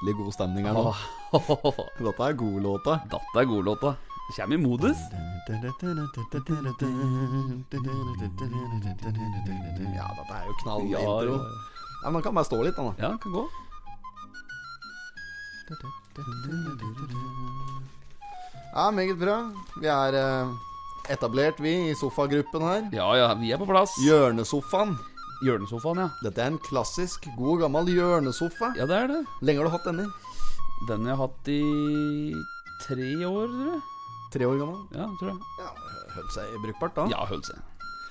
fryktelig god stemning her nå. Dette er gode låta. Dette er godlåta. Kjem i modus. Ja, dette er jo knall Ja, intro. ja, men den kan bare stå litt, da. Ja, kan gå. Ja, meget bra. Vi er eh, etablert, vi, i sofagruppen her. Ja ja, vi er på plass. Hjørnesofaen. Hjørnesofaen, ja. Dette er en klassisk, god gammel hjørnesofa. Ja, det er det. Lenge har du hatt denne? Den jeg har hatt i tre år, tror jeg. Tre år gammel? Ja, tror jeg. Ja, Holdt seg brukbart, da. Ja, holdt seg.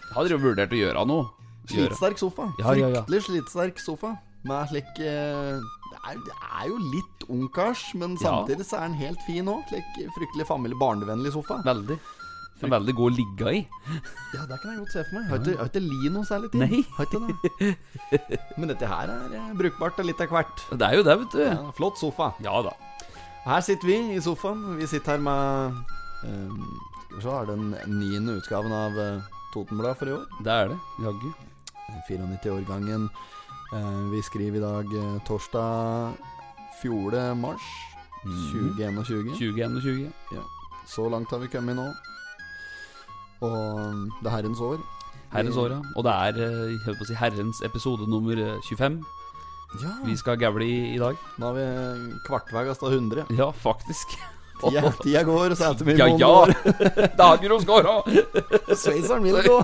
Jeg hadde jo vurdert å gjøre noe. Slitsterk sofa. Ja, ja, ja. Fryktelig slitsterk sofa. Med slik eh, det, er, det er jo litt ungkars, men samtidig så er den helt fin òg. Slik fryktelig familie barnevennlig sofa. Veldig. En veldig god å ligge i. Ja, det kan jeg godt se for meg. Har ikke, har ikke li noe særlig tid. Nei. Har ikke det. Men dette her er eh, brukbart litt av hvert. Det er jo det, vet du. Ja, flott sofa. Ja da. Her sitter vi i sofaen. Vi sitter her med um, Skal vi se, er den niende utgaven av Totenbladet Totenblad for i år. Det er det. Jaggu. 94-årgangen. Eh, vi skriver i dag eh, torsdag 4. mars Mhm. 2021. 2021. Så langt har vi kommet nå. Og det er herrens år. Herrens år, ja. Og det er eh, jeg holdt på å si, herrens episode nummer eh, 25 Ja, vi skal gavle i i dag. nå har vi kvartveis av 100. Ja, faktisk. Tida, tida går, og så etter vi Ja, ja! år. Dager og skåra! Sveitseren vil gå.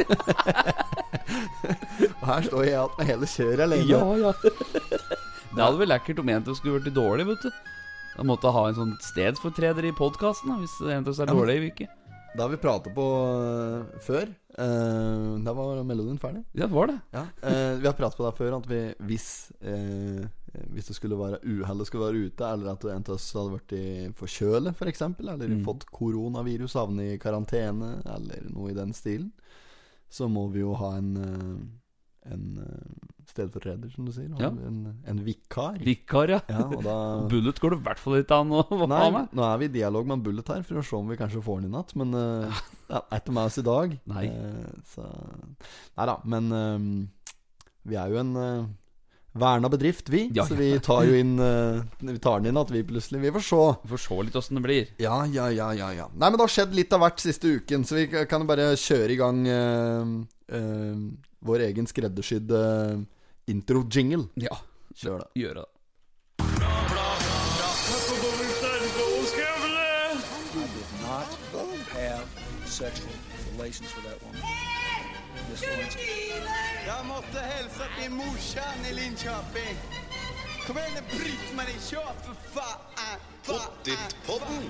og her står jeg igjen med hele kjøret alene. Ja, ja. Det hadde vært lekkert om en skulle blitt dårlig, vet du. Da måtte ha en sånn stedsfortreder i podkasten hvis en av oss er dårlig i uke. Det har vi pratet på uh, før. Uh, da var melodien ferdig. Ja, det var det. Ja, Uh, Vi har pratet på det før, at vi, hvis Hvis det skulle være uhellet skulle være ute, eller at en av oss hadde vært i forkjøle, f.eks., for eller Mm. fått koronavirus, havnet i karantene, eller noe i den stilen, så må vi jo ha en En eh, stedfortreder, som du sier. Ja. En, en vikar. Vikar, ja. Ja, og da Bullet går det i hvert fall ikke an å ha med. nå er vi i dialog med Bullet her for å se om vi kanskje får den i natt. Men uh, det er ikke med oss i dag. Nei. Uh, så Nei da, men eh, vi er jo en uh, verna bedrift, vi. Ja, Så vi tar jo inn uh, Vi tar den inn at vi plutselig Vi får se. Vi får se litt åssen det blir. Ja, ja, ja, ja, ja. Nei, men det har skjedd litt av hvert siste uken, så vi kan jo bare kjøre i gang uh, eh, vår egen skreddersydde intro-jingle. Ja, Kjør det. Gjør det. not have sexual relations with that woman. Miss Lewinsky. Jag måste hälsa till morsan i Linköping. Kom igjen, bryt meg Britt-Marie, kör för fan! Pottitpodden!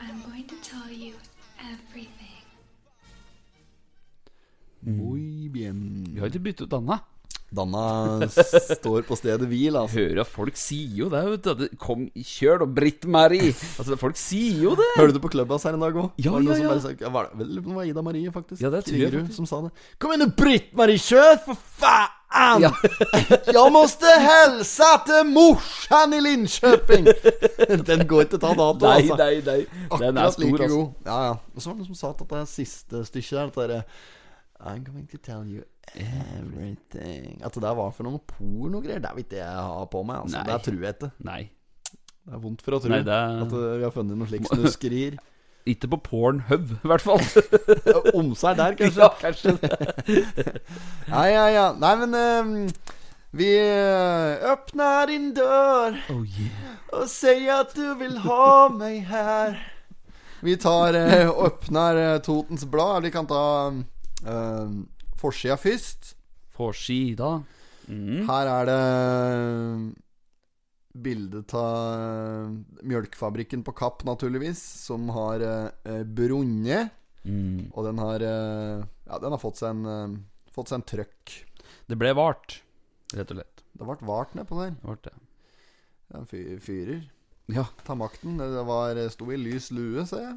I'm going to tell you everything. Muy bien. Vi har ikke byttet ut Anna. Danna står på stedet hvil, altså. Hører at folk sier jo det, vet du. Kom, kjør da, Britt-Marie! Altså, folk sier jo det! Hørte du på Clubhouse her en dag òg? Ja, ja, ja. ja, var det, vel, det var Ida Marie, faktisk. Ja, det tror jeg faktisk. som sa det. Kom igjen Britt-Marie, kjør for faen! Ja. Jeg måste helse til morsan i Linköping! Den går ikke til å ta dato, Nei, altså. nei, nei. Den er Akkurat stor, like altså. god. Ja, ja. Og så var det noen som sa at dette siste stykket der, at det er I'm going to tell you everything At det der var for noen pornogreier. Det er ikke det jeg har på meg. Altså. Nei. Det tror jeg ikke. Nei. Det er vondt for å tro Nei, det er- at uh, vi har funnet noen slik snuskerier. Ikke på Pornhub, i hvert fall. Omsær der, kanskje. ja, kanskje det. Ja, ja, ja. Nei, men ehm, vi eh, öppnar din dør Oh, yeah. og sier at du vil ha meg her. Vi tar eh, åpner eh, Totens Blad. Vi kan ta uh, forsida først. Forsida. Mm. Her er det bilde av mjølkefabrikken på Kapp, naturligvis, som har uh, brunnet. Mm. Og den har uh, Ja, den har fått seg en, uh, fått seg en trøkk. Det ble vart, rett og slett. Det ble vart nedpå der. Det ble det. Ja, fy- fyrer. Ja. Ta makten. Det det var, sto i lys lue, ser jeg.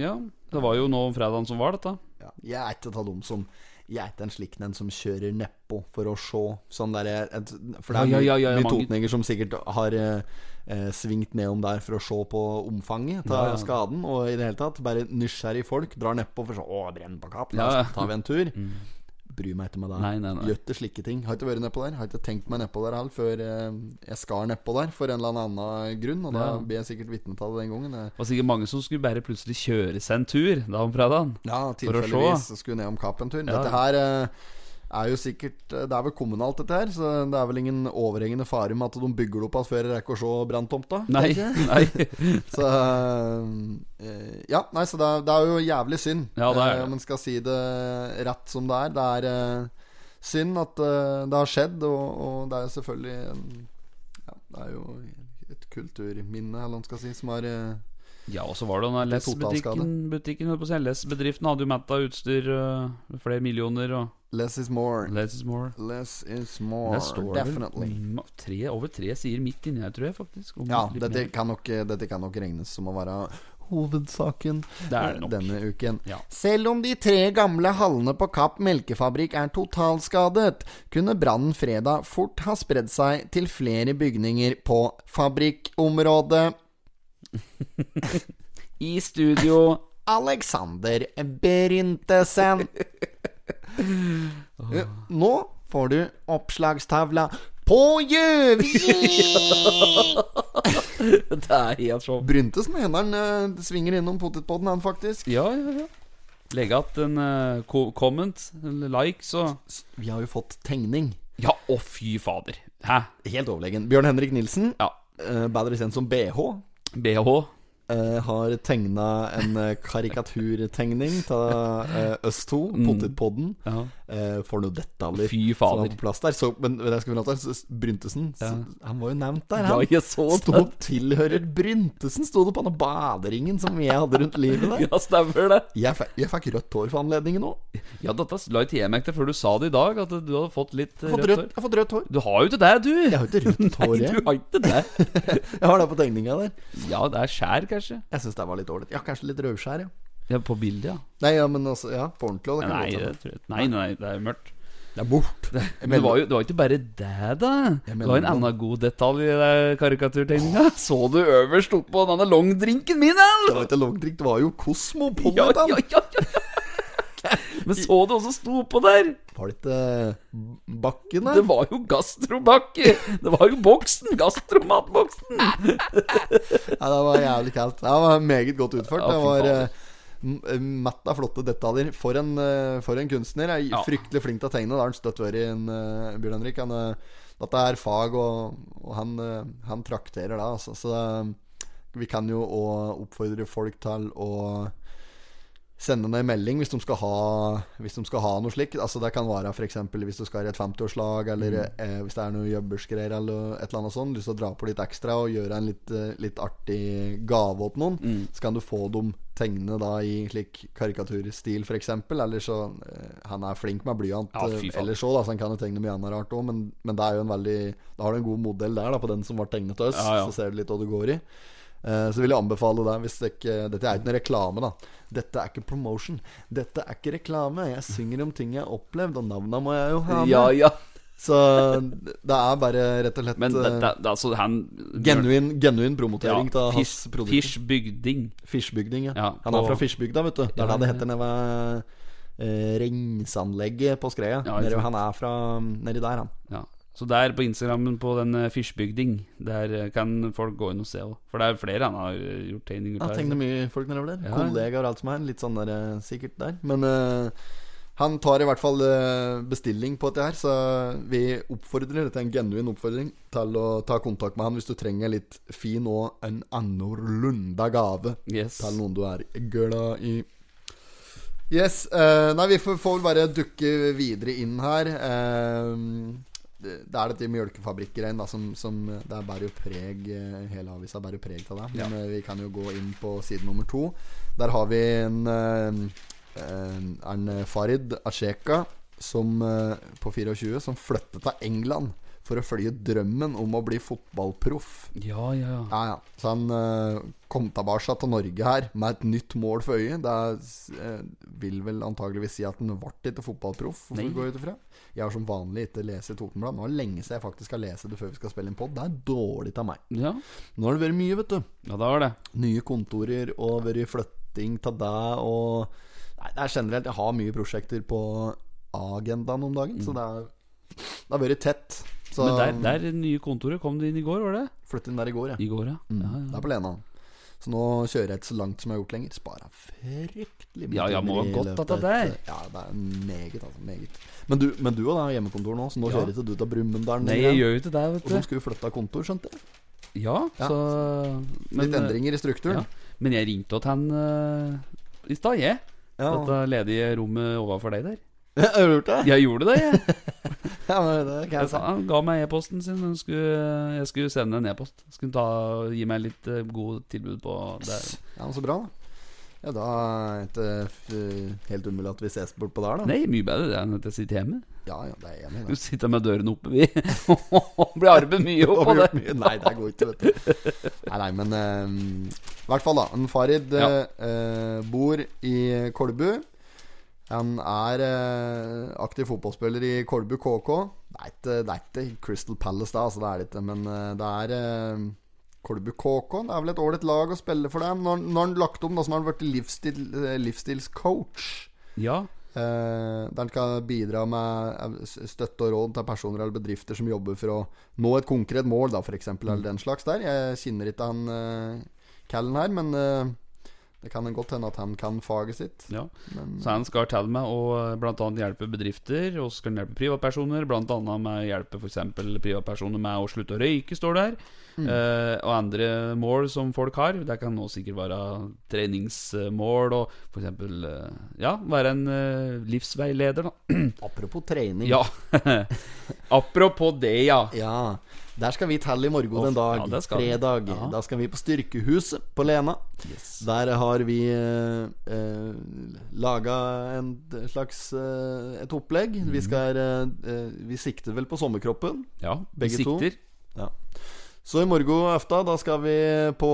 ja. Det var jo nå fredagen som var dette. Ja. Jeg er ikke av dem som Jeg er ikke en slik en som kjører nedpå for å se. Sånn der, et, for det er Ja, ja, ja, mye totninger som sikkert har eh, eh, svingt nedom der for å se på omfanget av skaden. Og i det hele tatt bare nysgjerrige folk drar nedpå for å se Å, brenn på kapp. da oss vi en tur. Bryr meg ikke med det. Nei, nei, nei. Gjør ikke slike ting. Har ikke vært nedpå der. Har ikke tenkt meg nedpå der heller før eh, jeg skar nedpå der for en eller annen grunn. Og da Ja. blir jeg sikkert vitne til det den gangen. Det var sikkert mange som skulle bare plutselig kjøre seg en tur da om fredagen. Ja, tilfeldigvis skulle ned om Kapp en tur. Ja. Dette her eh, er jo sikkert eh, Det er vel kommunalt, dette her. Så det er vel ingen overhengende fare med at de bygger det opp igjen før jeg rekker å se branntomta. Nei, nei. Så eh, Ja, nei, så det er, det er jo jævlig synd. Ja, det er. Eh, Om en skal si det rett som det er. Det er synd at det har skjedd, og, og det er selvfølgelig en, ja, Det er jo et kulturminne, eller hva man skal si, som har Ja, og så var det den. LS-butikken. Butikken. LS-bedriften hadde jo metta utstyr uh, flere millioner, og Less is more. less is more. Less is more. Der står Definitely. vel tre, over tre sier midt inni her, tror jeg faktisk. Om Ja, dette kan, nok, dette kan nok regnes som å være hovedsaken Det er det nok. denne uken. Ja. Selv om de tre gamle hallene på Kapp melkefabrikk er totalskadet, kunne brannen fredag fort ha spredd seg til flere bygninger på fabrikkområdet. I studio Alexander Bryntesen. Nå får du oppslagstavla på Gjøvik! Det er helt sånn. Bryntesen han eh, svinger innom potetpodden, han faktisk. Ja, ja, ja. Legge igjen en uh, comment, en like, så Vi har jo fått tegning. Ja, å fy fader. Hæ? Helt overlegen. Bjørn Henrik Nilsen, Ja. Uh, bedre kjent som BH, BH. Eh, har tegna en eh, karikaturtegning av eh, oss to, Potetpodden. Ja. Eh, for noe detaljer Fy som var på plass der. Så, men men jeg ut der, så Bryntesen Ja. så, Han var jo nevnt der, Ja, han. jeg så Sto det. tilhører Bryntesen, sto det på den baderingen som jeg hadde rundt livet der. Ja, stemmer det. Jeg, jeg fikk rødt hår for anledningen òg. Ja, dette la jeg merke til før du sa det i dag, at du hadde fått litt fått rødt rødt, hår. jeg har fått rødt hår. Du har jo ikke det, du. Jeg har jo ikke rødt hår, Nei, du har ikke det. Jeg har det på tegninga der. Ja, det er skjær, kanskje. Jeg syns det var litt ålreit. Ja, kanskje litt rødskjær, ja. Ja, På bildet, ja. Nei, ja, men altså, ja, på ordentlig det kan Nei, det jeg. nei, nei, det er mørkt. Det er bort. Men det var jo det var ikke bare det, da. Det var en det. annen god detalj i karikaturtegninga. Så du øverst oppå denne longdrinken min, Det var ikke longdrink, det var jo Ja, ja, ja, ja, ja. Men så du også sto oppå der? Var det ikke Bakken Det var jo gastrobakke. Det var jo boksen. Gastromatboksen. Ja, det var jævlig kaldt. Det var meget godt utført. Ja, Det var eh, m- eh, matt av flotte detaljer. For en, eh, for en kunstner. Er Ja. fryktelig flink til å tegne. Det har han støtt vært i en, eh, Bjørn Henrik. Han, eh, dette er fag, og, og han, eh, han trakterer det, altså. Så vi kan jo òg oppfordre folk til å Sende ned en melding hvis de skal ha Hvis de skal ha noe slikt. Altså Det kan være f.eks. hvis du skal i et 50-årslag, eller eh, hvis det er noe jobbersgreier eller et eller annet sånt. Lyst til å dra på litt ekstra og gjøre en litt, eh, litt artig gave åt noen. Mm. Så kan du få dem tegne da i slik karikaturstil, f.eks. Eller så eh, Han er flink med blyant Ja, eh, ellers òg, så han kan jo tegne mye annet rart òg. Men, men det er jo en veldig Da har du en god modell der, da, på den som ble tegnet til oss. Ja, ja. Så ser du litt hva det går i. Eh, Så vil jeg anbefale deg, hvis det ikke Dette er ikke noe reklame, da. Dette er ikke promotion. Dette er ikke reklame. Jeg synger om ting jeg har opplevd, og navna må jeg jo ha med. Ja, ja. Så det er bare rett og slett Men det, eh, det, det, altså, han genuin, genuin promotering ja, av hans produkter. Fish-bygding. Ja. Ja, Han er og, fra Fischbygda, vet du. Det er Ja, det det heter nede ved eh, renseanlegget på Skreia. Ja, Nede- han er fra nedi der, han. Så der på Instagrammen på den eh, der eh, kan folk gå inn og se òg. For det er flere han har eh, gjort tegninger til. tegner mye folk nedover der. Ja. Kollegaer og alt som er. Litt sånn der, sikkert der. Men uh, han tar i hvert fall uh, bestilling på dette her, så vi oppfordrer Dette er en genuin oppfordring til å ta kontakt med han hvis du trenger litt fin og en annorlunda gave Yes. til noen du er glad i. Yes. Uh, nei, vi får, får vel bare dukke videre inn her. Eh, det det er dette mjølkefabrikkgreiene som, som Det er bærer jo preg eh, Hele avisa bærer jo preg av det. Men ja. vi kan jo gå inn på side nummer to. Der har vi en, eh, en, en Farid Asheka som, eh, på 24 som flyttet til England for å følge drømmen om å bli fotballproff. Ja, ja, ja. Ja, ja. Så han eh, kom tilbake til Norge her med et nytt mål for øyet. Det eh, vil vel antageligvis si at han ble ikke fotballproff. Jeg har som vanlig ikke lest Totenbladet. Totenblad. Nå er det lenge siden jeg faktisk har lest det før vi skal spille en pod. Det er dårlig av meg. Ja, Nå har det vært mye, vet du. ja det har det. Nye kontorer og vært flytting til deg og Nei, det er generelt Jeg har mye prosjekter på agendaen om dagen. Så det, er, det har vært tett. Så. Men der, der nye kontoret kom det inn i går, var det? flyttet inn der i går, ja. I går, ja. Mm. ja, Det er på Lena. Så nå kjører jeg ikke så langt som jeg har gjort lenger. Spara fryktelig mye. Ja, ja, må ha godt at det av er. Ja, det er meget, altså. Meget. Men du, men du og da, er hjemmekontor nå, så nå Ja. kjører ikke du til Brumunddal? Nei, jeg gjør jo ikke det, Og du. Og du. skulle vi flytte kontor, skjønte jeg. Ja, Ja. så Litt endringer i strukturen. Ja. Men jeg ringte til han uh, i stad, jeg. Ja. Dette ledige rommet overfor deg der. Har du gjort det? Jeg gjorde det, jeg. Ja, men det kan Jeg jeg sa, si. han ga meg e-posten sin. Han skulle, jeg skulle sende en e-post. Skulle ta, gi meg litt eh, god tilbud på det. Ja, men Så bra, da. Ja, Da er det ikke f- helt umulig at vi ses bort på der, da. Nei, mye bedre det enn at jeg sitter hjemme. Ja, ja, det er jeg enig i. Du da. sitter med døren oppe, vi. Blir arbeid mye Og oppå det. Nei, det går ikke, vet du. Nei, nei, men eh, I hvert fall, da. En Farid Ja. eh, bor i Kolbu. Han er eh, aktiv fotballspiller i Kolbu KK. Det er ikke, det er ikke Crystal Palace, da, altså, det er det ikke. Men eh, det er eh, Kolbu KK. Det er vel et ålreit lag å spille for dem. Nå har han lagt om, da, så han har han blitt livsstil, eh, livsstilscoach. Ja. Eh, der han kan bidra med eh, støtte og råd til personer eller bedrifter som jobber for å nå et konkret mål, da, f.eks., eller den slags der. Jeg kjenner ikke han eh, Callen her, men det kan godt hende at han kan faget sitt. ja. Så han skal til meg og bl.a. hjelpe bedrifter, og skal hjelpe privatpersoner. Bl.a. med å hjelpe f.eks. privatpersoner med å slutte å røyke, står det her. Eh, og andre mål som folk har. Det kan nå sikkert være treningsmål og f.eks. Uh, ja, være en eh, livsveileder, da. apropos trening. Ja. Apropos det, ja. Ja, Der skal vi telle i morgen Å, en dag. ja, fredag. Ja. Da skal vi på Styrkehuset på Lena. Der har vi eh, eh, laga en slags eh, et opplegg. Mm. Vi skal eh, eh, Vi sikter vel på sommerkroppen. ja Begge to. Ja. Så i morgen aften da skal vi på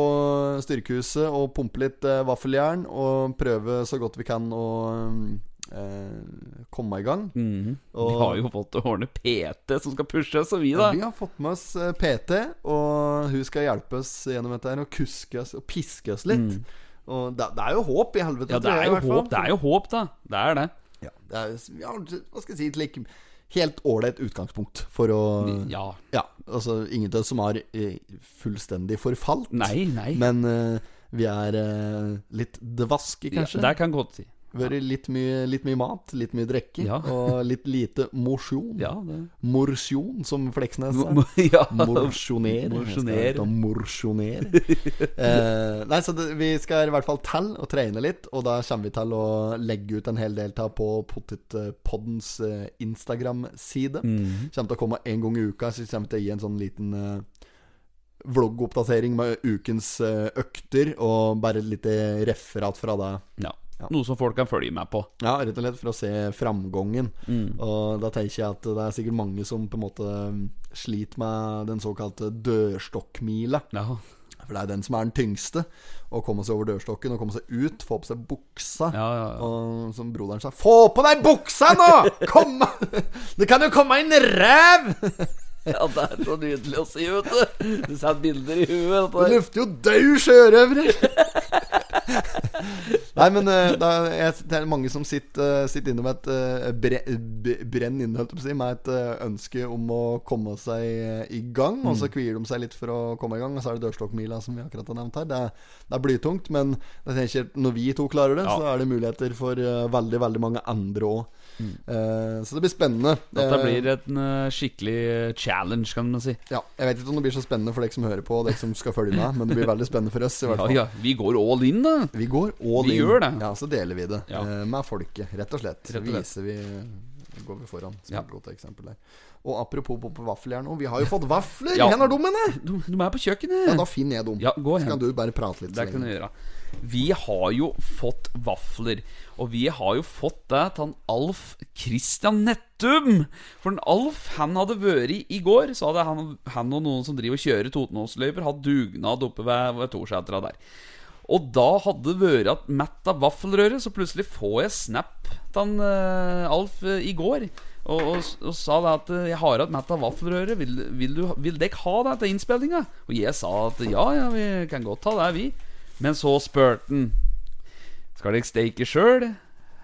Styrkehuset og pumpe litt eh, vaffeljern og prøve så godt vi kan å eh, komme i gang. Mhm. Og- Vi har jo fått å ordne PT som skal pushe oss, og vi, Ja, vi har fått med oss eh, PT, og hun skal hjelpe oss gjennom dette her og kuske oss og piske oss litt. Og det, det er jo håp i helvete. Mm. Ja, det er jo håp, det er jo håp, da. Det er det. Ja, det er, ja, hva skal jeg si like, Helt ålreit utgangspunkt for å Ja. Ja, altså ingen av oss som har eh, fullstendig forfalt. Nei, nei. Men uh, vi er uh, litt dvaske, kanskje. Ja, det kan godt si. Vært litt litt mye mat, litt mye drikke, Ja. og litt lite mosjon. Ja, Morsjon, som Fleksnes sa. ja. Morsjoner. Morsjoner. Morsjonere. eh, nei, så det, vi skal i hvert fall telle og trene litt, og da kommer vi til å legge ut en hel del av på Pottitpoddens eh, Instagram-side. Mm. Kommer til å komme en gang i uka, så kommer vi til å gi en sånn liten eh, vloggoppdatering med ukens eh, økter, og bare et lite referat fra det. ja. Noe som folk kan følge med på. Ja, rett og slett for å se framgangen. Mm. Og da tenker jeg at det er sikkert mange som på en måte sliter med den såkalte dørstokkmila. Ja. For det er den som er den tyngste. Å komme seg over dørstokken og komme seg ut, få på seg buksa. Ja, ja, ja. Og som broderen sa 'Få på deg buksa nå! Kom! Det kan jo komme inn ræv!' ja, det er så nydelig å si, vet du. Du setter bilder i huet. Du lufter jo død sjørøvere! Nei, men eh, det er, det er mange som sitter, eh, sitter inne med et uh, bre, brenn inne, med et eh, ønske om å komme seg eh, i gang. Og så kvier de seg litt for å komme i gang. Og så er det dørstokkmila, som vi akkurat har nevnt her. Det er, det er blytungt, men når vi to klarer det, Ja. så er det muligheter for eh, veldig, veldig mange andre òg. Så det blir spennende. Dette Eh, blir en eh, skikkelig challenge, kan man si. ja, Jeg vet ikke om det blir så spennende for dere som hører på, og dere som skal følge med, men det blir veldig spennende for oss. I hvert Ja, fall ja. Vi går all in, da. Vi går all Vi in. gjør det. Ja, så deler vi det Ja. eh, med folket, rett og slett. Rett og slett. Viser vi Går vi foran, som Ja. et godt eksempel der. Og apropos på vaffeljern, nå, vi har jo fått vafler! Ja. Hvor er de? Du, du er på kjøkkenet. Ja, da finner jeg dem. Ja, gå hen. så kan du bare prate litt. Det kan du gjøre. Vi har jo fått vafler. Og vi har jo fått det til han Alf Christian Nettum. For Alf han hadde vært i går, så hadde han, han og noen som driver og kjører Totenåsløyper, hatt dugnad oppe ved, ved Torsetra der. Og da hadde det vært at mett av vaffelrøre, så plutselig får jeg snap til eh, Alf uh, i går. Og, og, og sa det at eh, 'Jeg har hatt mett av vaffelrøre. Vil, vil, vil dere ha det til innspillinga?' Og jeg sa at ja, ja, vi kan godt ta det, vi. Men så spurte han Skal dere steke sjøl,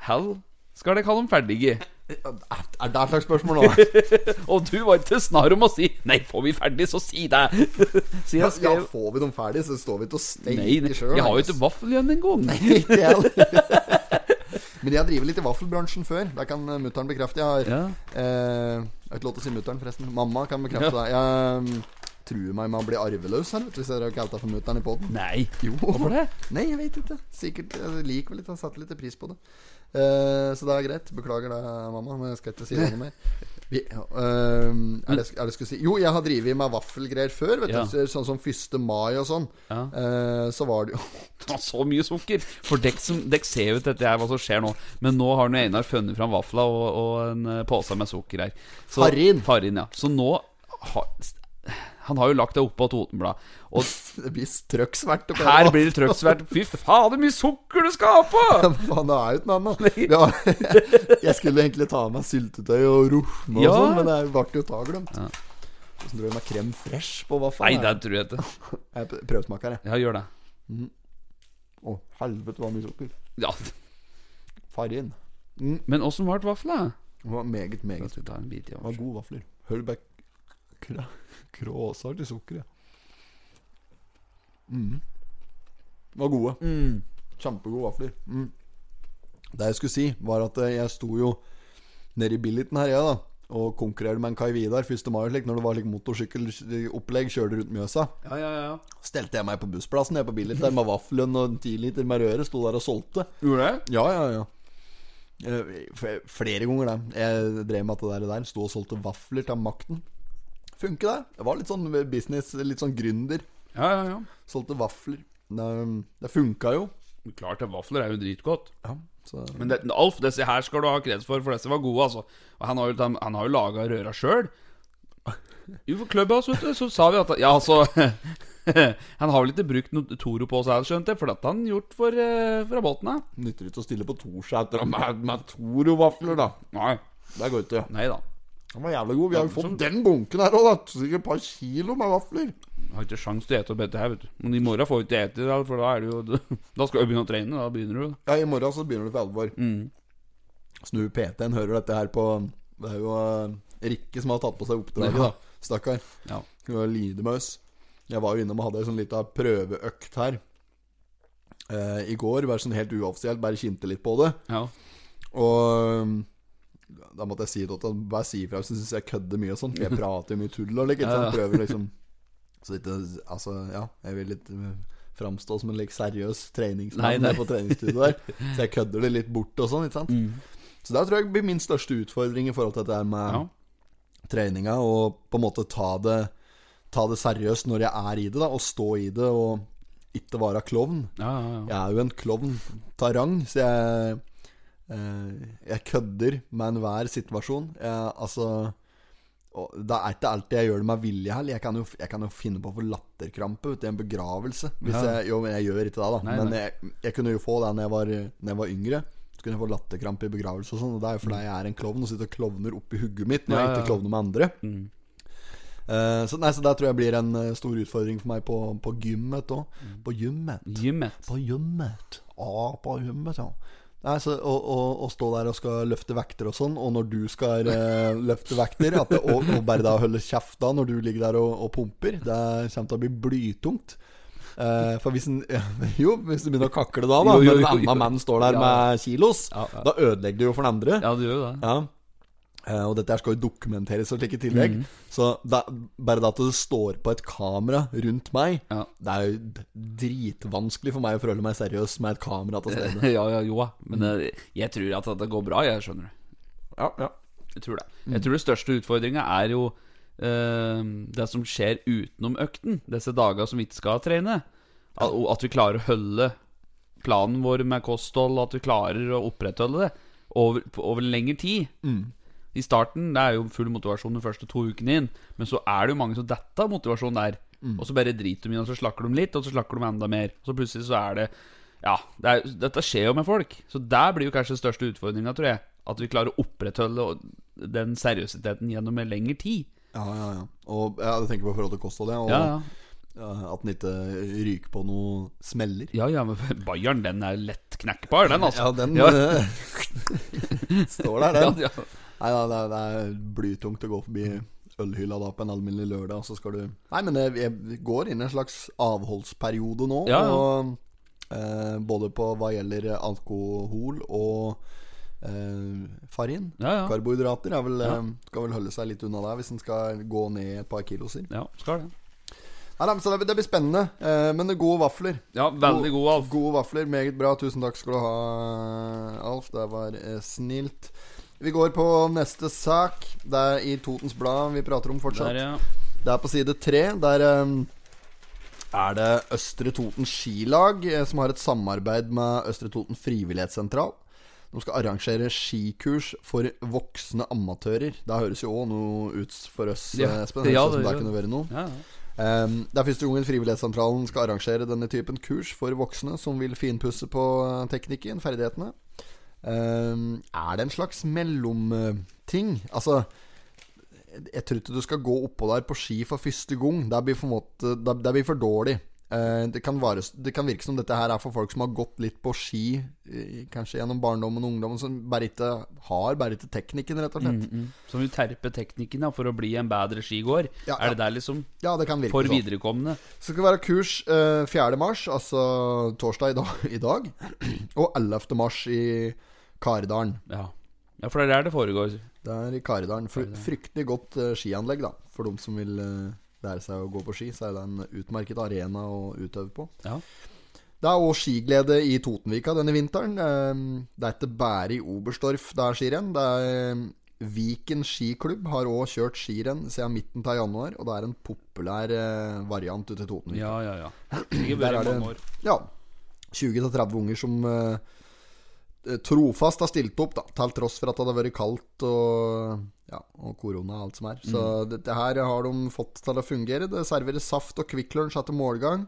Hell, skal dere ha dem ferdige? Er det et slags spørsmål nå? Og du var ikke snar om å si 'Nei, får vi ferdig, så si det'. Så jeg Ja, skrev får vi dem ferdig, så står vi ikke og steiker sjøl. jeg har jo ikke vaffel igjen engang. Men jeg har drevet litt i vaffelbransjen før. Det kan mutter'n bekrefte. Jeg har Ja. eh, Jeg har ikke lov til å si mutter'n, forresten. Mamma kan bekrefte det. Jeg truer meg med å bli arveløs her, vet du, hvis dere har kalt deg for mutter'n i poden. Nei. Jo. Hvorfor det? Nei, jeg vet ikke. Sikkert Jeg liker vel litt, jeg setter litt pris på det. Uh, så det er greit. Beklager det, mamma, men jeg skal ikke si det noe mer. Vi, ja, eh, er, det, er det skulle si Jo, jeg har drevet med vaffelgreier før. Vet Ja. du Sånn som 1. mai og sånn. Ja. Uh, så var det jo Ta så mye sukker. For dekk, ser jo ikke dette her hva som skjer nå. Men nå har nå Einar funnet fram vafla og, og en pose med sukker her. Så, Farin. Farin, ja. Så nå har Han har jo lagt det oppå Totenblad. Og Det blir strøksverte her blir det trøkksvært. Fy faen, så mye sukker du skal ha på! Faen, det er jo ikke noe annet. Ja, jeg skulle egentlig ta med syltetøy og rosme og Ja. sånn, men det ble jo ta glemt. Hvordan tror du med krem fresh på Hva faen Nei, det tror jeg ikke. Jeg prøvesmaker, jeg. Ja, gjør det. Å, helvete, hva mye sukker. Ja. Farin. Men åssen ble vafla? Det var meget, meget oss ta en bit i Det var gode vafler. Hølbæk Kråsar til sukkeret. Mm. Var gode. Mm. Kjempegode vafler. Mm. Det jeg skulle si, var at eh, jeg sto jo nede i Billiten her, jeg, da. Og konkurrerte med en Kai Vidar 1. mai, slik, når det var like, motorsykkelopplegg. Kjørte rundt Mjøsa. Ja, ja, ja. Stelte jeg meg på bussplassen jeg på Billit der med vaffelen og en tiliter med røre. Sto der og solgte. Gjorde det? Ja, ja, ja. Eh, Flere ganger, det. Jeg drev med at det der. Sto og solgte vafler til makten. Funker det? Jeg var litt sånn business, litt sånn gründer. Ja, ja, ja. Solgte vafler. Det, det funka jo. Klart det, vafler er jo dritgodt. Ja, så Men det, Alf, disse her skal du ha kreds for, for disse var gode, altså. Og han har jo, han har jo laga røra sjøl. Jo, for Clubhouse, vet du, så sa vi at Ja, altså Han har vel ikke brukt noe Toro på seg, skjønte jeg, for dette har han gjort for, eh, fra båten av. nytter ikke å stille på Torsæter med, med Toro-vafler, da. Nei. Det går ikke. Nei da. Den var jævlig god. Vi har jo fått den bunken her òg, da. Sikkert et par kilo med vafler. Jeg har ikke sjans til å ete opp dette her, vet du. Men i morgen får vi ikke ete, da, for da er det jo Da skal du begynne å trene. Da begynner du. Ja, i morgen så begynner du for alvor. Mm. Snu PT-en hører dette her på Det er jo eh, Rikke som har tatt på seg oppdraget, Ja. da. Stakkar. Ja. Lidemøs. Jeg var jo innom og hadde ei sånn lita prøveøkt her eh, i går. Bare sånn helt uoffisielt. Bare kjente litt på det. ja. Og da måtte jeg si det til ham. Bare si ifra hvis du syns jeg kødder mye og sånn. For jeg prater jo mye tull og? Ja, ja. Prøver liksom Så ikke Altså, ja. Jeg vil litt uh, framstå som en like, seriøs treningsmann på treningsstudioet der. Så jeg kødder det litt bort og sånn, ikke sant. Mm. Så det tror jeg blir min største utfordring i forhold til dette med ja. treninga. Og på en måte ta det Ta det seriøst når jeg er i det, da. Og stå i det, og ikke være klovn. Ja, ja, ja. Jeg er jo en klovn av rang, så jeg eh, Jeg kødder med enhver situasjon. Jeg, altså Det er ikke alltid jeg gjør det med vilje heller. Jeg jeg kan jo finne på å få latterkrampe ute i en begravelse. Hvis Ja. jeg, jo, men jeg gjør ikke det, da. Nei, men jeg, jeg kunne jo få det når jeg var, når jeg var yngre. Så kunne jeg få latterkrampe i begravelse og sånn. Og det er jo fordi jeg er en klovn og sitter og klovner oppi hugget mitt når Ja, jeg ikke klovner med andre. Mm. Uh, så, nei, så det tror jeg blir en eh, stor utfordring for meg på, på gymmet òg. Mm. På gymmet. Gymmet. På gymmet. Ja, på gymmet, ja. Nei, så, å, å, å stå der og skal løfte vekter og sånn, og når du skal eh, løfte vekter at det, og, og bare da holde kjeft da når du ligger der og, og pumper, det kommer til å bli blytungt. Eh, for hvis en, Jo, hvis du begynner å kakle da, da Jo, jo, når en jo, jo. annen mann står der Ja. med kilos, Ja, ja. da ødelegger du jo for den andre. Ja, du gjør det. Ja. Eh, og dette skal jo dokumenteres og slik i tillegg. Mm. Så da, bare det at det står på et kamera rundt meg, Ja. det er jo dritvanskelig for meg å forholde meg seriøs med et kamera til stede. ja, ja, jo da. Men eh, jeg tror at det går bra, jeg skjønner du. Ja, ja. Jeg tror det. Jeg tror det største utfordringa er jo eh, det som skjer utenom økten. Disse dager som vi ikke skal trene. At, at vi klarer å holde planen vår med kosthold, at vi klarer å opprettholde det over, over lengre tid. I starten det er jo full motivasjon de første to ukene inn, men så er det jo mange som detter av motivasjon der. Og så bare driter de i og så slakker de litt, og så slakker de enda mer. Og så plutselig så er det Ja, det er, dette skjer jo med folk. Så der blir jo kanskje den største utfordringa, tror jeg. At vi klarer å opprettholde den seriøsiteten gjennom en lengre tid. ja, ja, ja. Og ja, jeg tenker på forhold til kosthold, jeg. Og Ja, ja. ja, at den ikke ryker på noe smeller. Ja, ja, men Bayern, den er lett knekkbar, den, altså. Ja, den Ja. eh, står der, den. Ja. Nei da, det, er- det er blytungt å gå forbi ølhylla da på en alminnelig lørdag, og så skal du Nei, men det, jeg går inn i en slags avholdsperiode nå. Ja, ja. Og, eh, både på hva gjelder alkohol og eh, farin. Ja. Karbohydrater er vel, eh, skal vel holde seg litt unna der hvis en skal gå ned et par kiloser. Ja, skal det. Nei, så det, det blir spennende. Eh, men det er gode vafler. Ja, veldig gode, Alf. Gode vafler, meget bra. Tusen takk skal du ha, Alf. Det var eh, snilt. Vi går på neste sak. Det er i Totens Blad vi prater om fortsatt. Der, ja. Det er på side tre. Der um, er det Østre Toten Skilag eh, som har et samarbeid med Østre Toten Frivillighetssentral. De skal arrangere skikurs for voksne amatører. Det høres jo òg noe ut for oss, Ja. eh, Espen. Ja, det det kunne være noe. Ja, ja. Um, det er første gangen Frivillighetssentralen skal arrangere denne typen kurs for voksne som vil finpusse på eh, teknikken, ferdighetene. Um, er det en slags mellomting? Altså Jeg tror ikke du skal gå oppå der på ski for første gang. Det blir, for, måte, det, blir for dårlig. Eh, det, kan være, det kan virke som dette her er for folk som har gått litt på ski, eh, kanskje gjennom barndommen og ungdommen, som bare ikke har bare ikke teknikken, rett og slett. Mm, Som vil terpe teknikken ja, for å bli en bedre skigåer. Ja, Er det der liksom Ja, det kan virke for sånn. viderekomne? Så skal det være kurs eh, 4. mars, altså torsdag i dag, i dag og 11. mars i Karidalen. Ja. ja, for det er der det foregår. Det er i Karidalen. Fry fryktelig godt uh, skianlegg, da. For de som vil uh, lære seg å gå på ski, så er det en utmerket arena å utøve på. Ja. Det er òg skiglede i Totenvika denne vinteren. Eh, Det er ikke bare i Oberstdorf det er skirenn. Det er eh, Viken skiklubb har òg kjørt skirenn siden midten av januar, og det er en populær eh, variant ute i Totenvika. Ja, ja, ja. Ikke bare Der er det- år. Ja. 20-30 unger som eh, trofast har stilt opp, da, til tross for at det hadde vært kaldt og, ja, og korona og alt som er. Så Mm. dette her har de fått til å fungere. Det serveres saft og Kvikk Lunsj etter målgang.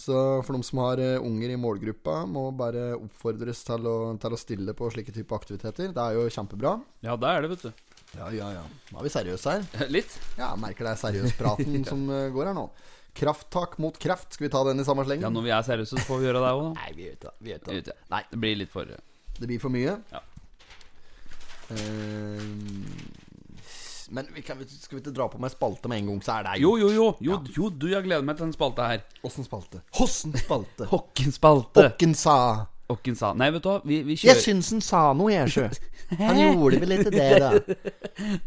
Så for de som har eh, unger i målgruppa, må bare oppfordres til å, til å stille på slike type aktiviteter. Det er jo kjempebra. Ja, det er det, vet du. Ja, ja, ja. Nå er vi seriøse her. Litt. Ja, merker det er seriøspraten som eh, går her nå. Krafttak mot kreft. Skal vi ta den i samme slengen? Ja, når vi er seriøse, så får vi gjøre det òg, da. Nei, vi gjør ikke det. Nei. Det blir litt for Det blir for mye. Ja. Uh, men vi kan, skal vi ikke dra på med spalte med en gang, så er det Jo, jo, jo. Jo, jo du, jeg gleder meg til den spalta her. Åssen spalte? Hossen spalte? Hokken spalte. Åkken sa Hokken sa Nei, vet du hva, vi, vi Jeg kjører syns han sa noe, jeg, sjø. Han gjorde vel ikke det, da.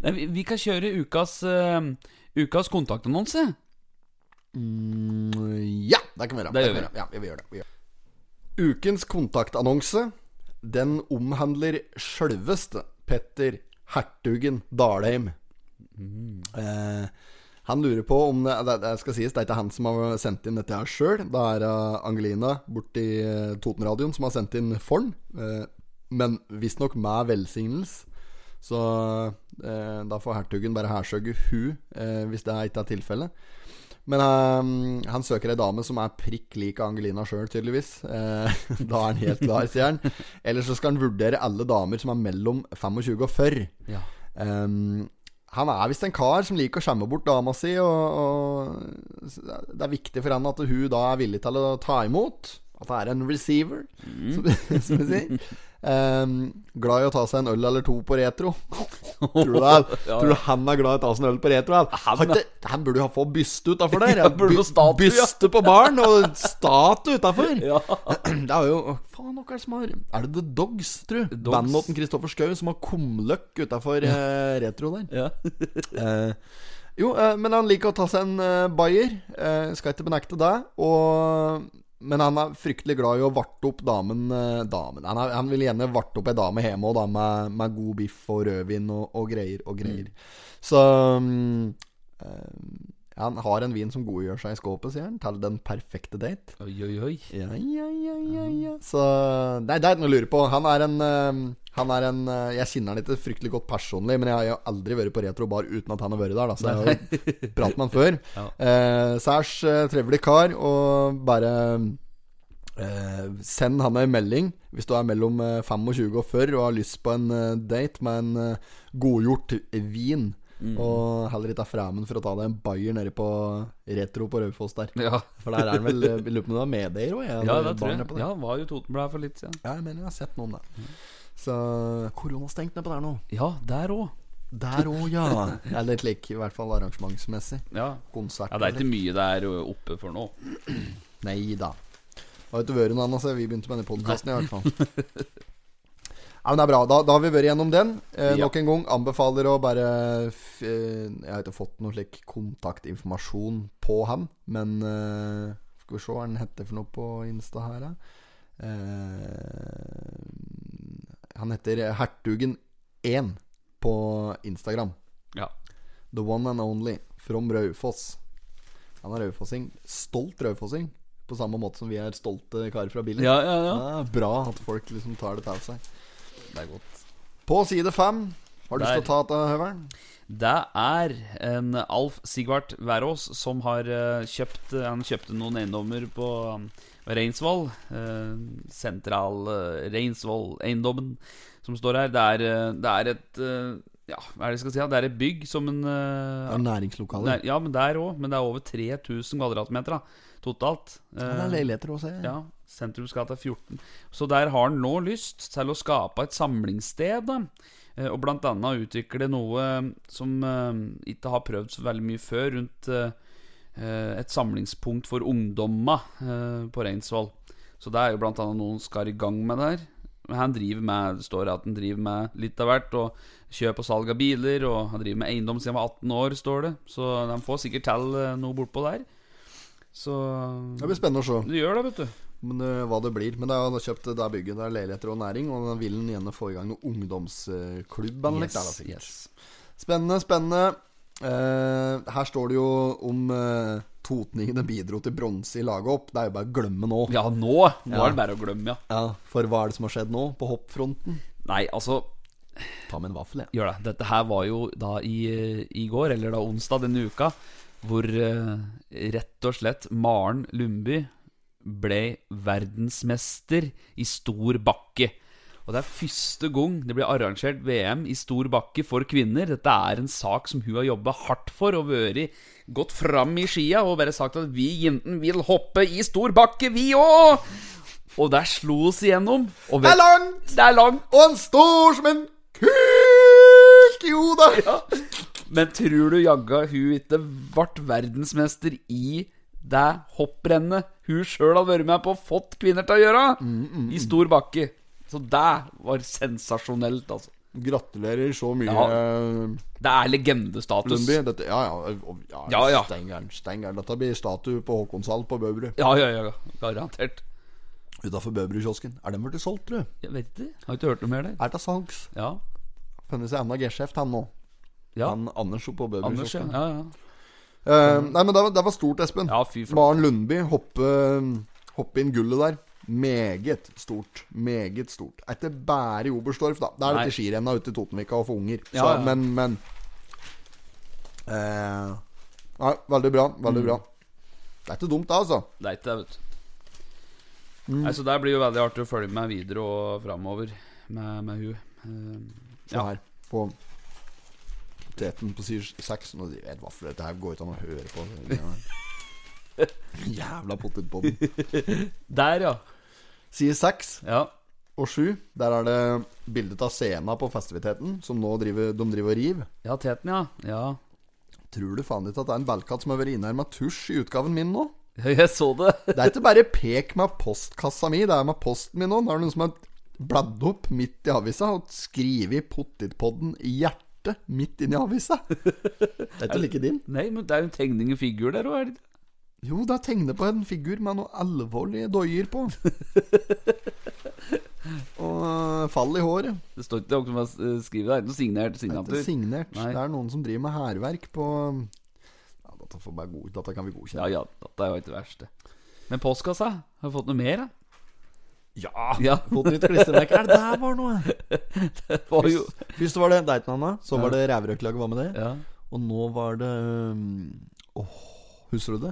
Nei, vi, vi kan kjøre ukas uh, Ukas kontaktannonse. Mm, ja, det kan vi gjøre. Det gjør vi. Ja, vi gjør det. Vi gjør. det. Ukens kontaktannonse Den omhandler sjølveste Petter Hertugen Dalheim. Eh, han lurer på om det, det, det skal sies, det er ikke han som har sendt inn dette her sjøl. Det er eh, Angelina borti uh, Totenradioen som har sendt inn for den. Uh, men visstnok med velsignelse. Så eh, da får hertugen bare hærsøke hu eh, hvis det ikke er tilfellet. Men uh, han søker ei dame som er prikk lik Angelina sjøl, tydeligvis. Uh, da er han helt klar, sier han. Eller så skal han vurdere alle damer som er mellom 25 og 40. Ja. Um, han er visst en kar som liker å skjemme bort dama si, og, og det er viktig for han at hun da er villig til å ta imot. At det er en receiver, som, som vi sier. Um, glad i å ta seg en øl eller to på retro. Tror du, det Ja, tror du han er glad i å ta seg en øl på retro? Han, Han, burde jo ha fått byste utafor der. Ja, få statue. Byste på baren og statue utafor. Ja. Det er jo Faen, hva er det som har Er det The Dogs, tru? Bandet til Kristoffer Schou som har kumløkk utafor eh, retro der. ja. Eh, jo, eh, men han liker å ta seg en eh, bayer. Eh, skal ikke benekte det. Og, men han er fryktelig glad i å varte opp damen. Eh, damen. Han, er, han vil gjerne varte opp ei dame hjemme og da med, med god biff og rødvin og, og greier og greier. Så um, han har en vin som godgjør seg i skåpet, sier han, til den perfekte date. Oi, oi, oi. Ja, ja, ja, ja, ja. Så Nei, det er ikke noe å lure på. Han er en eh, Han er en eh, Jeg kjenner han ikke fryktelig godt personlig, men jeg har jo aldri vært på retrobar uten at han har vært der. Da, så jeg har jo pratet med han før. Ja. Eh, særs eh, trivelig kar, og bare eh, Send han en melding hvis du er mellom eh, 25 og 40 og har lyst på en date med en godgjort vin. Og heller ikke er fremmed for å ta deg en bayer nede på Retro på Raufoss der. Ja. For der er han vel I lurer på om var medeier òg? ja, det tror jeg. Ja, han var jo Totenblad for litt siden. Ja, jeg mener jeg har sett noe om det. Så korona stengt ned på der nå. Ja, der òg. Der òg, ja. Eller slik, i hvert fall arrangementsmessig. Ja. Konsert. ja, det er ikke mye der oppe for nå. Nei da. Det har ikke vært noe annet siden vi begynte med denne podkasten, i hvert fall. Ja, men det er bra. Da, da har vi vært gjennom den. Eh. Nok en gang anbefaler å bare eh, Jeg har ikke fått noe slik kontaktinformasjon på han, men eh, Skal vi se hva han heter for noe på Insta her. Eh, han heter Hertugen1 på Instagram. Ja. The one and only from Raufoss. Han er raufossing. Stolt raufossing. På samme måte som vi er stolte karer fra bilen. Ja, ja, ja. Bra at folk liksom tar det til seg. Det er godt. På side fem Har du lyst til å ta dette, Høveren? Det er en Alf Sigvart Verås som har eh, kjøpt Han kjøpte noen eiendommer på um, Reinsvoll. eh, sentral Reinsvoll-eiendommen som står her. Det er, eh, det er et eh, Ja, hva er det jeg skal si? Det er et bygg som en eh, Det er næringslokaler. Ja, men der òg. Men det er over 3000 kvadratmeter da, totalt. Ja, det er leiligheter også. Ja, Sentrumsgata 14. Så der har han nå lyst til å skape et samlingssted. Da. Eh, Og annet utvikle noe som eh, ikke har prøvd så veldig mye før, rundt eh, eh, et samlingspunkt for ungdomma eh, på Reinsvoll. Så det er jo annet noen skal i gang med det. Men Han driver med, Det står at han driver med litt av hvert. Og kjøp og salg av biler. Og han driver med eiendom siden han var 18 år, står det. Så de får sikkert til eh, noe bortpå der. Så Det blir spennende å se Du gjør det, vet du. Men, uh, hva det blir. Men det er kjøpt det er bygget. Det er leiligheter og næring. Og da vil han gjerne få i gang noen ungdomsklubb. Yes, der, yes. Spennende, spennende. Uh, her står det jo om uh, totningene bidro til bronse i laget opp. Det er jo bare å glemme nå. Ja, nå! Nå Ja. er det bare å glemme, ja. Ja, For hva er det som har skjedd nå på hoppfronten? Nei, altså Ta med en vaffel, jeg. Gjør det. Dette her var jo da i, i går, eller da onsdag denne uka, hvor uh, rett og slett Maren Lundby ble verdensmester i stor bakke. Og det er første gang det blir arrangert VM i stor bakke for kvinner. Dette er en sak som hun har jobba hardt for og vært gått fram i skia og bare sagt at vi jentene vil hoppe i stor bakke, vi òg! Og der slo oss igjennom. Og Det er langt! Det er langt! Og han står som en kuk! Jo da! Men tror du jagga hun ikke ble verdensmester i det hopprennet hun sjøl har vært med på og fått kvinner til å gjøre? I stor bakke. Så det var sensasjonelt, altså. Gratulerer så mye, Ja. Det er legendestatus. Dette, ja, ja, ja, Ja, ja. Stengeren, stengeren. Dette blir statue på Håkonshall på Bøverud. Ja, ja, ja. Garantert. Utafor Bøverudkiosken. Er den blitt solgt, tror du? Jeg vet ikke. Har ikke hørt noe mer der. Er til salgs. Ja. Funnet seg enda geskjeft, han nå. ja. Han Anders oppe på Anders, ja. Ja, ja. Eh, nei, men det var, det var stort, Espen. Ja. Maren Lundby hoppe, hoppe inn gullet der. Meget stort. Meget stort. Er ikke bare i Oberstdorf, da. Det er dette skirenna ute i Totenvika og for unger. Så, Ja, ja. Men, men uh, Nei, veldig bra. Veldig Mm. bra. Det er ikke dumt, da, altså. Det er ikke det, vet du. Mm. Nei, så det blir jo veldig artig å følge med videre og framover med, med hun. Eh, Se her på teten på side 6. Nå vet hva for dette her går ikke an å høre på. Jævla potetpodden. Der, ja. Side 6 Ja. og 7, der er det bildet av scena på festiviteten, som nå driver, de driver og river. Ja, Teten, ja. Ja. Tror du faen ikke at det er en ballkatt som har vært inne her med tusj i utgaven min nå? Jeg så det. Det er ikke bare pek med postkassa mi, det er med posten min nå. Det er noen som har bladd opp midt i avisa og skrevet 'Pottitpodden' i hjertet midt inni avisa. Det er ikke like din. Nei, men det er jo en tegning og figur der òg, er det ikke? Jo, det er tegnet på en figur med noe alvorlige doier på. Og øh, fall i håret. Det står ikke noe som har skrevet der. Noe signert Det er signatur. ikke signert. Nei. Det er noen som driver med hærverk på ja, dette, god, dette kan vi godkjenne. Ja, ja, dette er jo ikke det verste. Men postkassa? Har vi fått noe mer, da? Ja! Ja. Fått nytt klistremerke. Er det der var noe? Det var jo Først var det Deitnana, så var det Ræverøklaget var med det. ja. Og nå var det Åh, Åh, husker du det?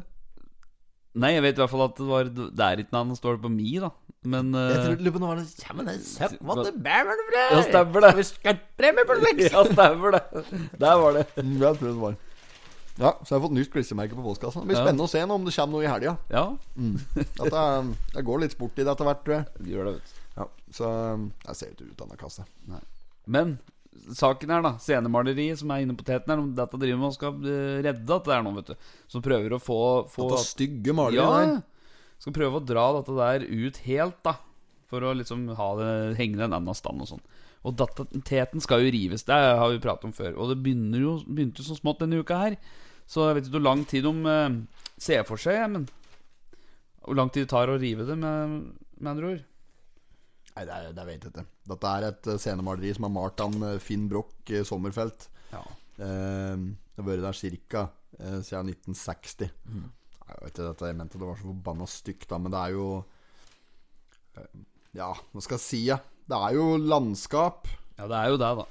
Nei, jeg vet i hvert fall at det var er navn, står det på mi, da. Men uh... Jeg tror lurer på det var det søkk, hva det bæver det fra? Ja, stemmer det. Ja, stemmer det. Der var det. Mm, Jeg tror det var Ja, så jeg har fått nytt klistremerke på postkassa. Det blir Ja. spennende å se nå om det kommer noe i helga. Ja, Dette, er- det går litt sport i det etter hvert, tror jeg. det gjør det, vet du. Ja, så jeg ser ikke ut av denne kassa. Men saken her, da. Scenemaleriet som er inne på teten her. Dette driver med og skal eh, redde at det er noe, vet du. Som prøver å få, få Dette stygge maleriet Ja, der. skal prøve å dra dette der ut helt, da. For å liksom ha det hengende en annen stand og sånn. Og datateten teten skal jo rives, det har vi pratet om før. Og det begynner jo, begynte jo så smått denne uka her. Så jeg vet ikke hvor lang tid de eh, ser for seg, men Hvor lang tid det tar å rive det, med, med andre ord. Nei, det, er, det vet jeg ikke. Dette er et eh, scenemaleri som er malt av eh, Finn Broch Sommerfelt. Ja. Eh, det har vært der ca. Eh, siden 1960. Jeg vet ikke dette jeg mente det var så forbanna stygt, da, men det er jo eh, Ja, hva skal jeg si? Ja? Det er jo landskap. ja, det er jo det, da.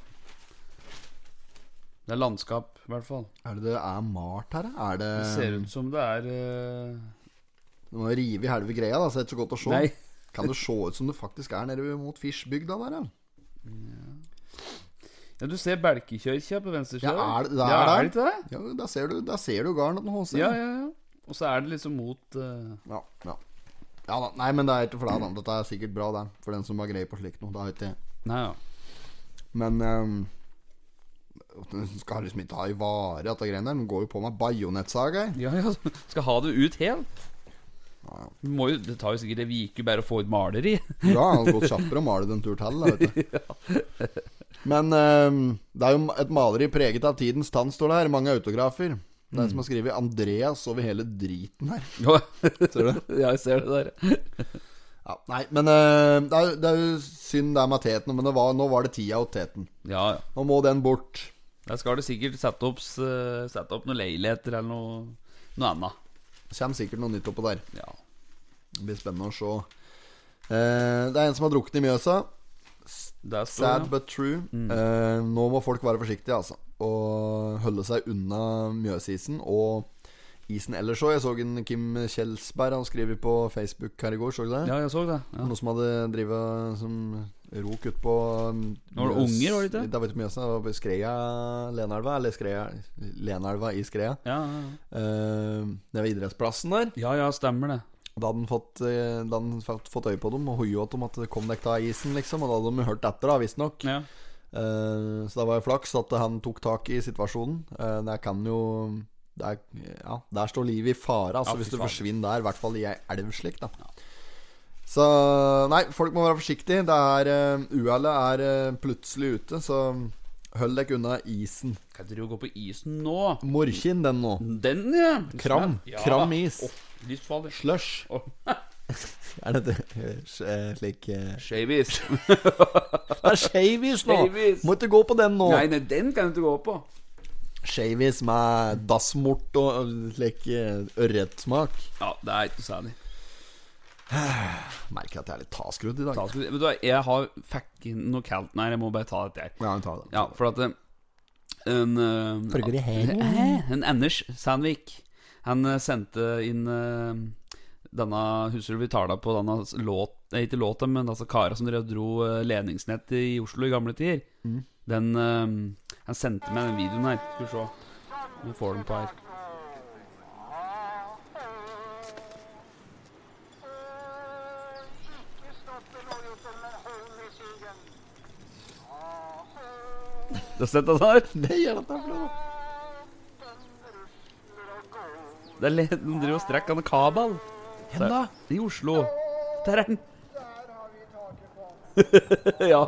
Det er landskap, i hvert fall. Er det det er malt her, da? Er det Det ser ut som det er uh... Du må rive i helve greia, da, så det er ikke så godt å se. Nei. Kan det se ut som det faktisk er nede mot Fischbygda der, ja? Ja, du ser Belkekjørkja på venstre Ja, side. er det, det er ja, er det ikke det? Ja, der ser du, der ser du garden til HC. Ja, ja, ja. Og så er det liksom mot uh... Ja, ja. ja da. Nei, men det er ikke for deg, da. Dette er sikkert bra, det. For den som har greie på slikt noe. Det har ikke jeg. Ja. Men um, Skal liksom ikke ha i vare dette greiene der. Den går jo på med bajonettsag her. Ja, ja, skal ha det ut helt. Ja, Må jo, det tar jo sikkert en uke bare å få ut maleri. Ja, det hadde gått kjappere å male det en tur til. Da, vet du. Men um, det er jo et maleri preget av tidens tann, står det her. Mange autografer. Det er en som har skrevet 'Andreas' over hele driten her. Ja, Ser du? ja, jeg ser det der. Ja, nei, men uh, det, er, det er jo synd det er med teten, men det var, nå var det tida og teten. Ja, ja. Nå må den bort. Der skal det sikkert sette opp, sette opp noen leiligheter eller noe, noe annet. Det kommer sikkert noe nytt oppå der. Ja. Det blir spennende å se. Eh, det er en som har druknet i Mjøsa. Står Sad ja. but true. Eh, nå må folk være forsiktige, altså. Og holde seg unna Mjøsisen og isen ellers òg. Jeg så en Kim Kjelsberg han skriver på Facebook her i går. Så du det? Ja, jeg så det. Ja. Noen som hadde drevet som rok ut på um, Nå var det unger, var det ikke? Det det var på Skreia Lenelva. Eller Skreia Lenelva i Skreia. Ja, ja, ja. Uh, det var idrettsplassen der. ja, ja, stemmer det. Da hadde han fått, eh, da hadde fått, fått øye på dem og hoia dem at det kom dekk av isen, liksom. Og da hadde de hørt etter, da, visstnok. Ja. Uh, så det var jo flaks at han tok tak i situasjonen. Uh, det kan jo det er, Ja, der står livet i fare, altså, hvis du forsvinner der. I hvert fall i ei elv slik, da. Så nei, folk må være forsiktige. Det er uh, Uhellet er eh, plutselig ute, så hold dere unna isen. Kan dere gå på isen nå? Morkinn, den nå. Den, ja. Kram. Ja. Kram is. Oh. Slush. Oh. Er det det? eh, Slik uh, Shavis. Det er shavis nå! Shavis. Må ikke gå på den nå. Nei, nei, den kan du ikke gå på. Shavis med dassmort og og slik uh, ørretsmak. Ja, det er ikke noe særlig. Merker at jeg er litt taskrudd i dag. Taskrudd. Vet du hva, jeg har fikk noe kaldt Nei, jeg må bare ta dette her. Ja, ta tar det. Ja, for at eh, en, uh. Eh, En Anders Sandvik Han eh, sendte inn uh, Denne Husker du vi tala på denne låt Nei, ikke låta, men altså kara som drev dro ledningsnett i Oslo i gamle tider. Den uh, Han sendte meg den videoen her. Skal vi se. Vi får den på her. Du har sett det der? Det er dette for noe? Det er leden Den driver og strekker en kabel. Hen da? I Oslo. Der er den. ja.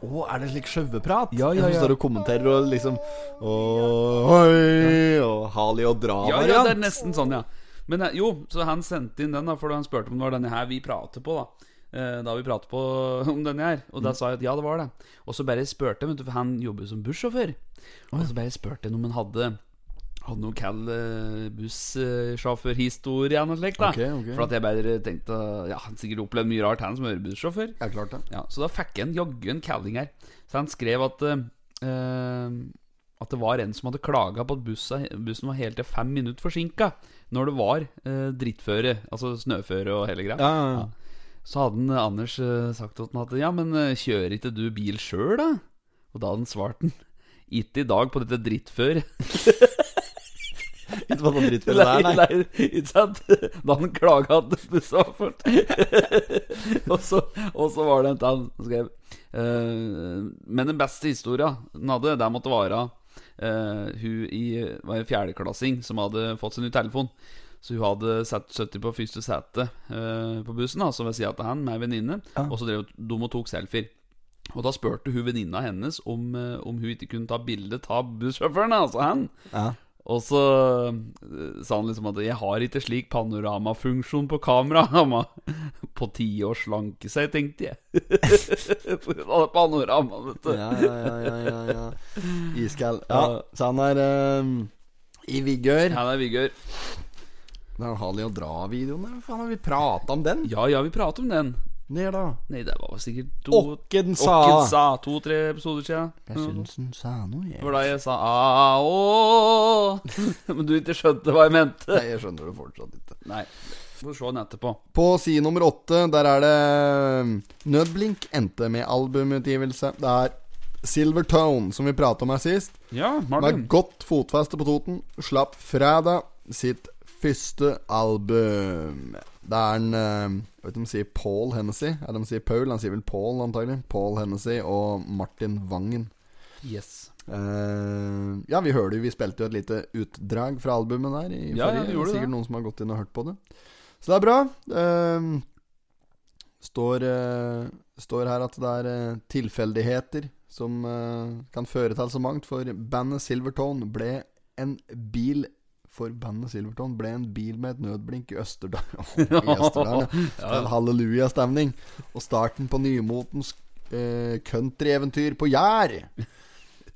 Å, er det slik sjaueprat? Ja, ja, ja. som står og kommenterer og liksom Åh, oi, og Hali og dra Ja, ja, det er nesten sånn, ja. Men eh, jo, så han sendte inn den, da, for han spurte om det var denne her vi prater på, da. Eh, Da vi pratet på om denne her. Og da sa jeg at ja, det var det. Og så bare spurte jeg, for han jobber som bussjåfør. Og så bare spurte jeg om han hadde hadde noe kall uh, bussjåførhistorie eller noe slikt. Okay, Ok, ok. For at jeg bare tenkte Ja, han sikkert opplevd mye rart, han som er bussjåfør. Ja, klart det. Ja, Så da fikk jeg en jaggu en calling her. Så han skrev at eh, eh, At det var en som hadde klaga på at bussen, bussen var helt til fem minutter forsinka når det var uh, drittføre, altså snøføre og hele greia. Ja, ja, ja. Så hadde han, eh, Anders eh, sagt til han at ja, men eh, kjører ikke du bil sjøl, da? Og da hadde han svart han ikke i dag på dette drittføret. Ikke på det drittspillet der, nei. Nei, ikke sant? Da han klaga at bussa var fullt. og, så, var det en han som skrev uh, Men den beste historia han hadde, der måtte være uh, hun i var en fjerdeklassing som hadde fått sin ny telefon. Så hun hadde satt 70 på første sete uh, på bussen, altså ved sida av han med ei venninne. Og så drev de og tok selfier. Og da spurte hun venninna hennes om, uh, om hun ikke kunne ta bilde av bussjåføren, altså han. Ja. Og så eh, sa han liksom at 'jeg har ikke slik panoramafunksjon på kamera'. På tide å slanke seg, tenkte jeg. For hun hadde panorama, vet du. Ja, ja, ja, ja, ja, ja. Iskald. Ja, så han er eh, i vigør. Han er i Vigør. Den Hali og Dra-videoen, faen har vi prata om den? Ja, ja, vi prata om den. Ned, da. Nei, det var sikkert to Åkken sa Åkken sa To-tre episoder siden. Jeg syns den sa noe, jeg. Det var da jeg sa åh. Men du ikke skjønte hva jeg mente. Nei, jeg skjønner det fortsatt ikke. Nei. Får se den etterpå. På side nummer åtte, der er det Nødblink endte med albumutgivelse. Det er Silvertone, som vi prata om her sist. Ja, Med godt fotfeste på Toten. Slapp fredag sitt første album. Det er en eh, Jeg vet ikke om de sier Paul Hennessy. Eller de sier Paul. Han sier vel Paul, antagelig. Paul Hennessy og Martin Vangen. Yes. Uh, ja, vi hørte jo Vi spilte jo et lite utdrag fra albumet der. I Ja, ja, det gjorde Sikkert det. noen som har gått inn og hørt på det. Så det er bra. Uh, står, uh, står her at det er tilfeldigheter som kan føre til så mangt. For bandet Silvertone ble en bil For bandet Silverton ble en bil med et nødblink i Østerdalen. I Østerdalen ja. Hallelujah-stemning. Og starten på nymotens eh, country-eventyr på Jær.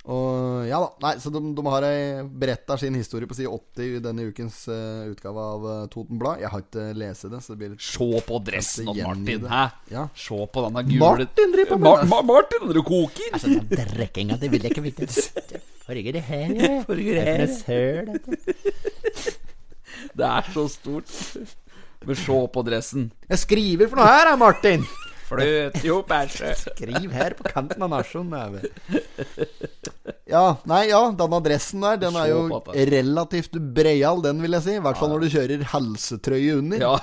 Og ja da, nei, så de, de har beretta sin historie på side 80 i denne ukens uh, utgave av uh, Toten Blad. Jeg har ikke lest det, så det blir litt Se på dressen av til Martin, hæ? Ja. Se på denne gule Martin driver på med Ma det. Ma Martin, du koker! Altså, den drekkinga, det vil jeg ikke vite. Det foregår det her, farger er her. Det er så stort. Men se på dressen. Jeg skriver for noe her, Martin! Fløt jo bæsje. Skriv her på kanten av nasjonen. Ja, nei, ja, den adressen der, den er jo relativt breial, den vil jeg si. I hvert fall når du kjører helsetrøye under. Ja,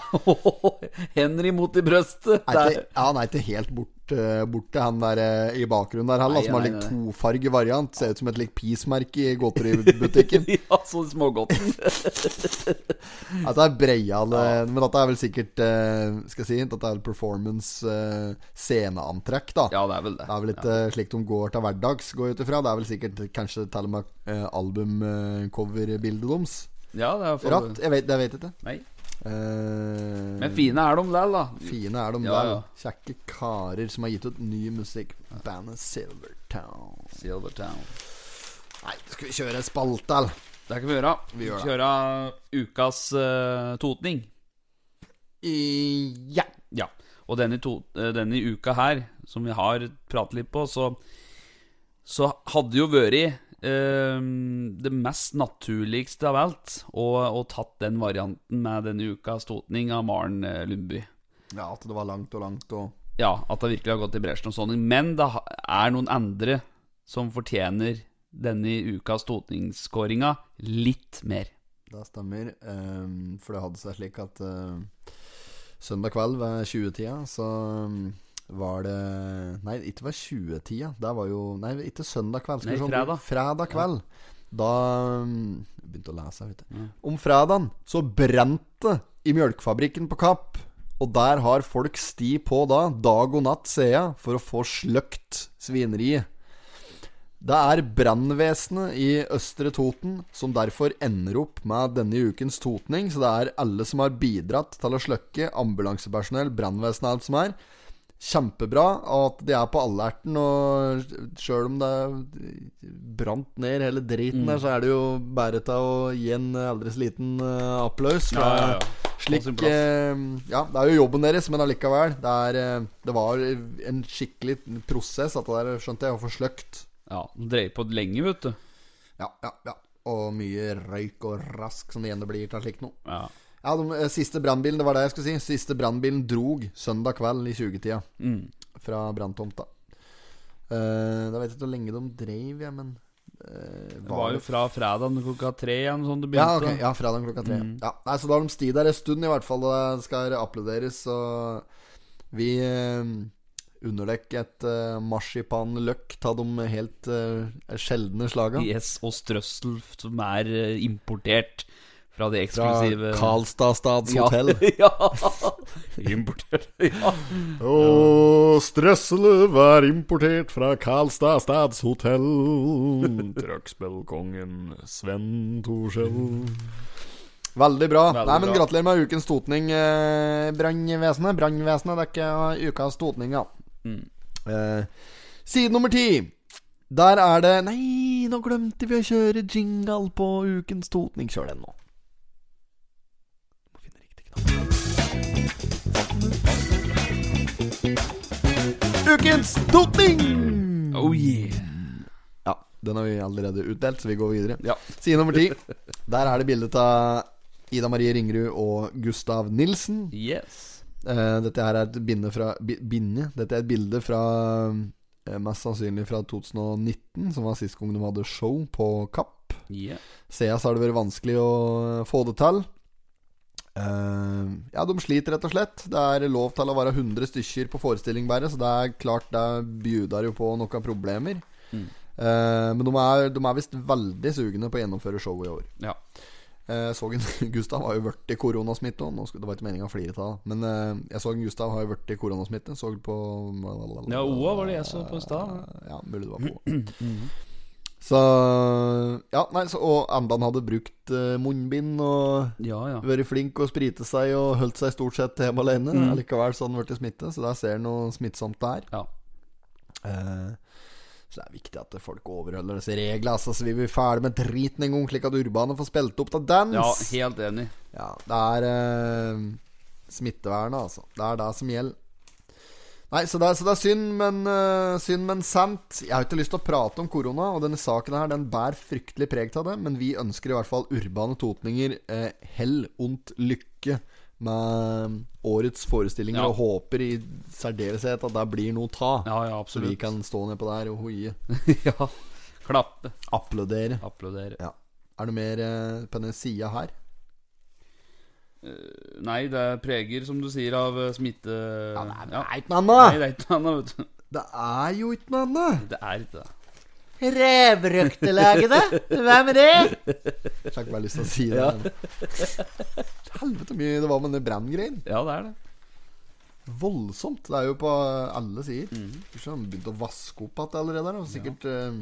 Henry mot i brøstet. Er ikke, ja, han er ikke helt bort, til han der eh, i bakgrunnen der heller, som har litt tofarge variant. Ser ut som et litt peace-merke i godteributikken. Ja, sånn smågodten. At det er breial ja. Men dette er vel sikkert eh, Skal jeg si Dette er performance eh, sceneantrekk, da. Ja, det er vel det. Det er vel ikke slik de går til hverdags, går jeg ut ifra. Det er vel sikkert kanskje til og med albumcoverbildet deres. Ja, det er for... Ratt? Jeg vet, jeg vet ikke. Nei. Eh, Men fine er de der, da. Fine er de Ja, der. ja. Kjekke karer som har gitt ut ny musikk. Bandet Silvertown. Silvertown. Nei, skal vi kjøre en spalte, eller? Det kan vi gjøre. Vi gjør det. Kjøre ukas uh, totning. I, ja. Ja. Og denne, to, eh, denne uka her, som vi har pratet litt på, så, så hadde jo vært det mest naturligste av alt å, og tatt den varianten med denne ukas totning av Maren eh, Lundby. ja, at det var langt og langt og Ja, at det virkelig har gått i bresjen og sånn. Men det er noen andre som fortjener denne ukas totningskåringa litt mer. Det stemmer. ehm, for det hadde seg slik at eh, søndag kveld ved 20-tida så um, var det Nei, ikke var 20-tida. Det var jo Nei, ikke søndag kveld. Nei, fredag. Fredag kveld. Da um, begynte å lese, vet du. Om fredagen så brente det i mjølkefabrikken på Kapp. Og der har folk sti på da, dag og natt, ser jeg, for å få sløkt svineriet. Det er brannvesenet i Østre Toten som derfor ender opp med denne ukens totning. Så det er alle som har bidratt til å slukke, ambulansepersonell, brannvesenet, alt som er. Kjempebra at de er på alerten, og sjøl om det er brant ned hele driten der, så er det jo bare til å gi en aldri så liten uh, applaus. Ja, ja, ja. Slik eh, Ja, det er jo jobben deres, men allikevel. Det, er, eh, det var en skikkelig prosess, at det der, skjønte jeg, å få sløkt. Ja, den dreier på lenge, vet du. Ja, ja, ja. Og mye røyk og rask som det igjen blir til slikt noe. Ja. Ja, de eh, siste brannbilen, det var det jeg skulle si. Siste brannbilen drog søndag kveld i 20-tida Mm. fra branntomta. Uh, da vet jeg ikke hvor lenge de dreiv, ja, men eh, Det var jo fra fredag klokka tre igjen sånn det Ja, okay. ja fredag klokka tre. Mm. Ja, nei, Så da har de sti der en stund, i hvert fall. Det skal applauderes. Og vi uh, underdekk et uh, marsipanløk av de helt uh, sjeldne slaga. Yes, og strøssel som er uh, importert fra de eksklusive Fra Karlstadstads Ja. hotell. ja. Importert. Ja. Og Strøsseløv er importert fra Karlstadstads hotell. Trøkkspillkongen Sven Torskjell. Veldig bra. Veldig Nei, men bra. Gratulerer med ukens totning, eh, Brannvesenet. Brannvesenet, det er ikke ukas totning, ja. Mm. Eh, side nummer ti. Der er det Nei, nå glemte vi å kjøre jingle på ukens totning. Kjør den nå. Ukens totning! Oh yeah. Ja, den har vi allerede utdelt, så vi går videre. Ja. Side nummer ti. Der er det bilde av Ida Marie Ringerud og Gustav Nilsen. Yes. Eh, dette her er et binde fra Binde? Dette er et bilde fra eh, Mest sannsynlig fra 2019, som var sist gang de hadde show på Kapp. Yeah. Så har det vært vanskelig å få det til. Eh, ja, de sliter rett og slett. Det er lov til å være 100 stykker på forestilling bare, så det er klart det bjuder jo på noen problemer. Mm. Eh, men de er, de er visst veldig sugne på å gjennomføre showet i år. Ja. Eh, så en, Gustav har jo vært i koronasmitte. Nå skulle, det var ikke meninga å flire av. Men jeg så en Gustav har jo vært i koronasmitte. Så på Ja, OA var det jeg så på i stad. Ja, mulig det var på Så Ja, nei, så, og Andan hadde brukt uh, munnbind og Ja, ja. vært flink og sprite seg og holdt seg stort sett hjemme alene. Mm. Likevel så han blitt smitte, så der ser han noe smittsomt der. Ja. Uh, så det er viktig at folk overholder disse reglene. Altså, så vi blir ferdig med driten en gang, slik at Urbane får spilt opp til dans. ja, helt enig. Ja, det er uh, smittevernet, altså. Det er det som gjelder. Nei, så det er, så det er synd, men uh, synd, men sant. Jeg har ikke lyst til å prate om korona, og denne saken her Den bærer fryktelig preg av det, men vi ønsker i hvert fall urbane totninger eh, hell ondt lykke med årets forestillinger, Ja. og håper i særdeleshet at det blir noe ta. Ja, ja, Så vi kan stå nedpå der og hoie. ja. Klappe. Applaudere. Applaudere. Ja. Er det mer eh, på denne sida her? Nei, det er preger, som du sier, av eh, smitte... Ja, Det er ikke noe Nei, annet! det er ikke noe annet, vet du. Det er jo ikke noe annet! Det er ikke det. Revrøktelegene? Hvem er det? Jeg har ikke bare lyst til å si det. Ja. Helvete mye det var med den branngreien. Ja, det er det. Voldsomt. Det er jo på alle sider. Kanskje han begynte å vaske opp igjen allerede. Da. Sikkert eh,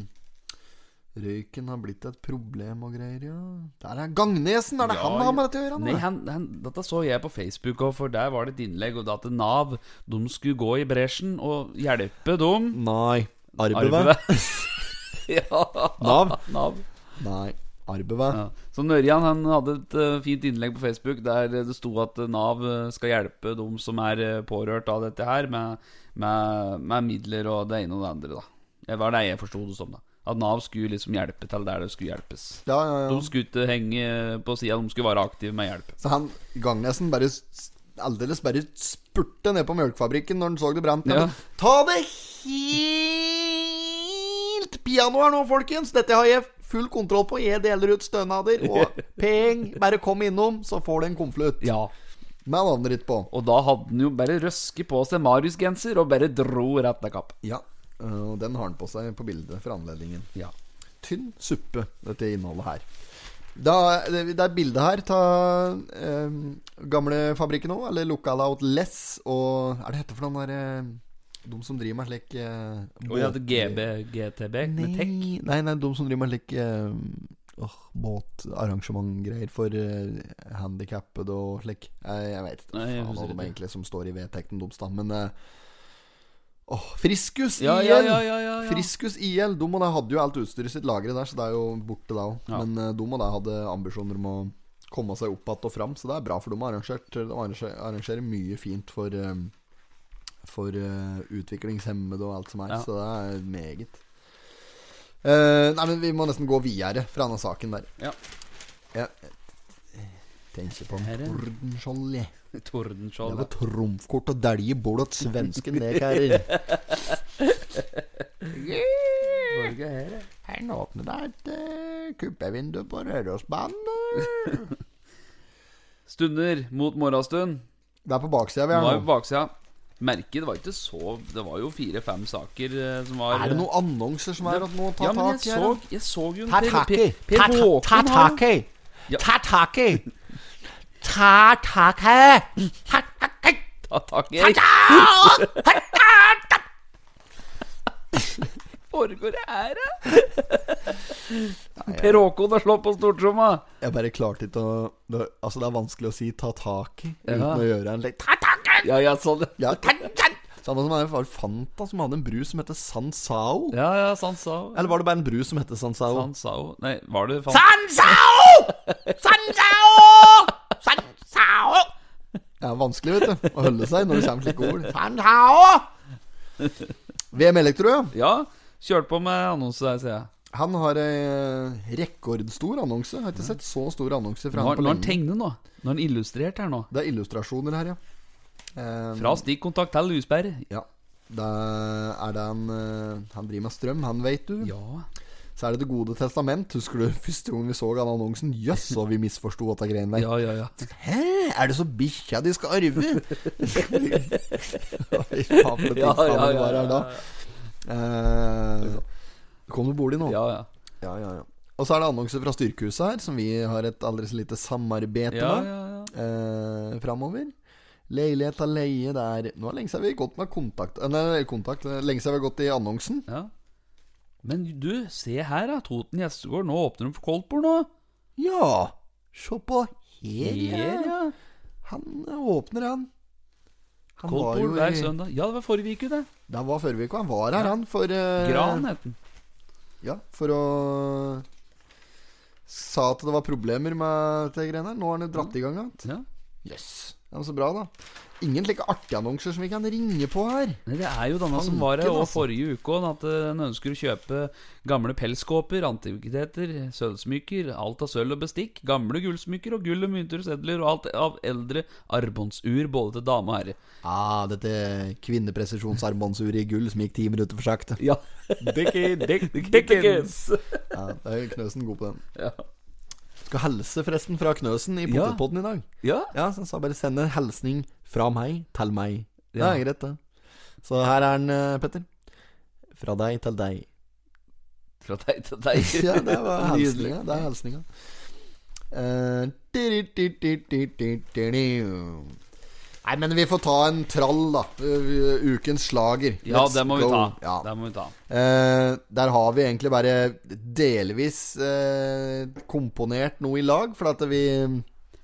Røyken har blitt et problem og greier, ja. Der er Gangnesen! Er det Ja, han har med dette å gjøre? Nei, han, han, dette så jeg på Facebook, og for der var det et innlegg Og at Nav de skulle gå i bresjen og hjelpe dem. Nei. Arbeve Arbeid. ja. Nav? Nav. Nei. Arbeve Ja. Så Nørjan han hadde et eh, fint innlegg på Facebook der det sto at Nav eh, skal hjelpe de som er eh, pårørt av dette her, med, med, med midler og det ene og det andre. da Det var det jeg forsto det som. da At Nav skulle liksom hjelpe til der det skulle hjelpes. Ja, ja, ja. De skulle ikke henge på sida, de skulle være aktive med hjelp. Så han Gangnesen bare aldeles bare spurte ned på mjølkefabrikken når han så det brant. Ja. Ta det helt piano her nå, folkens! Dette har jeg full kontroll på. Jeg deler ut stønader og peng. Bare kom innom, så får du en konvolutt Ja med navnet ditt på. Og da hadde han jo bare røsket på seg Marius-genser og bare dro rett til kapp. Ja, og den har han på seg på bildet for anledningen. Ja. Tynn suppe, dette innholdet her. Da, det, det er bilde her av eh, gamle fabrikken òg, eller Lookout Less, og Er det hette for noen der eh, De som driver med slik eh, oh, ja, GB, GTB med tech. Nei, nei, nei, de som driver med slik eh, åh, båtarrangementgreier for eh, handikappede og slik. Jeg, jeg vet ikke Nei, hva de egentlig som står i vedtekten deres, da. Men eh, Åh, Friskus IL! ja, ja, ja. Friskus IL De og de hadde jo alt utstyret sitt lagret der, så det er jo borte da òg. Men de og de hadde ambisjoner om å komme seg opp igjen og fram, så det er bra for dem å arrangert. De arrangerer, arrangerer mye fint for eh, For eh, utviklingshemmede og alt som er, så det er meget. Uh, nei, men vi må nesten gå videre fra denne saken der. Ja. Ja jeg tenker på er- Tordenskjold, jeg. Det Tordenskjold. var trumfkort å dælje bort til svensken, det, karer. yeah. her? nå åpner det et uh, kuppevindu på Rørosbanen. Stunder mot morgenstund. Det er på baksida vi Det er var jo på baksida. Merket var ikke så Det var jo fire-fem saker eh, som var Er det noen annonser som er at nå ta Ja, men tak jeg så, jeg så jo Ta tak i. Ta- tak i. Ta tak i. Ta tak i. Ta tak i. Ta tak i Foregår det her, da? Per Håkon har slått på stortromma. Jeg bare klarte ikke å det, Altså, det er vanskelig å si 'ta tak i' uten Ja. å gjøre en litt Ta tak i! Ja, ja, sånn. Ja, ta, ta. Samme som var Fanta, som hadde en brus som heter Sansao. Ja, ja, Sansao. Eller var det bare en brus som heter Sansao? Sansao Nei, var det Fanta? Sansao! Sansao! Det er vanskelig, vet du, å holde seg når det kommer slike ord. VM Elektro, ja. Ja, kjørt på med annonse der, sier jeg. Han har ei rekordstor annonse. Jeg har ikke sett så stor annonse fra Nå han har på nå har han lenge. tegnet nå. Nå har han illustrert her nå. Det er illustrasjoner her, ja. Um, Fra stikkontakt til Lusberg. Ja. Da er det han eh, Han driver med strøm, han veit du. Ja. Så er det Det gode testament. Husker du første gang vi så den annonsen? Jøss, og vi misforsto dette greiene der. Ja, ja, ja. Hæ? Er det så bikkja de skal arve? ja, Ja, ja, ja, ja, kom du bolig nå? ja, ja. Ja, ja, ja. Og så er det annonser fra Styrkehuset her, som vi har et aldri så lite samarbeid med ja, ja. eh, framover. Leilighet av leie der Nå er det lenge siden vi har gått med kontakt eh, Nei, kontakt Lenge siden vi har gått i annonsen. ja. Men du, se her, da. Toten gjestegård. Nå åpner de for koldtbord nå. Ja! Se på her, Her, ja. Han eh, åpner, han. Han Koldtbord hver i søndag. Ja, det var forrige uke, det. Det var forrige uke. Han var her, han, for uh... Gran het den. Ja, for å Sa at det var problemer med de greiene her. Nå har han jo dratt i gang igjen. Ja. Jøss. Ja, men så bra, da. Ingen slike artige annonser som vi kan ringe på her. Det er jo denne som var her altså. forrige uke òg, at eh, en ønsker å kjøpe gamle pelskåper, antikviteter, sølvsmykker, alt av sølv og bestikk, gamle gullsmykker og gull og mynter og sedler og alt av eldre armbåndsur både til dame og herre. Ah, dette kvinnepresisjonsarmbåndsuret i gull som gikk ti minutter for sakte. Ja. Dickie Dick Dickens. Ja, det er Knøsen god på den. Ja. Skal helse forresten fra Knøsen i Ja. I dag. ja. Ja, så han sa bare send en hilsning fra meg til meg. Det Ja. er greit, det. Så her er den, eh, Petter. Fra deg til deg. Fra deg til deg. Ja, det var hilsninga. Det er hilsninga. Eh, di-di-di-di-di-di-di-di. Nei, men vi får ta en trall, da. Ukens slager. Ja, det må vi ta. Ja. Det må vi ta. Eh, der har vi egentlig bare delvis eh, komponert noe i lag. For at vi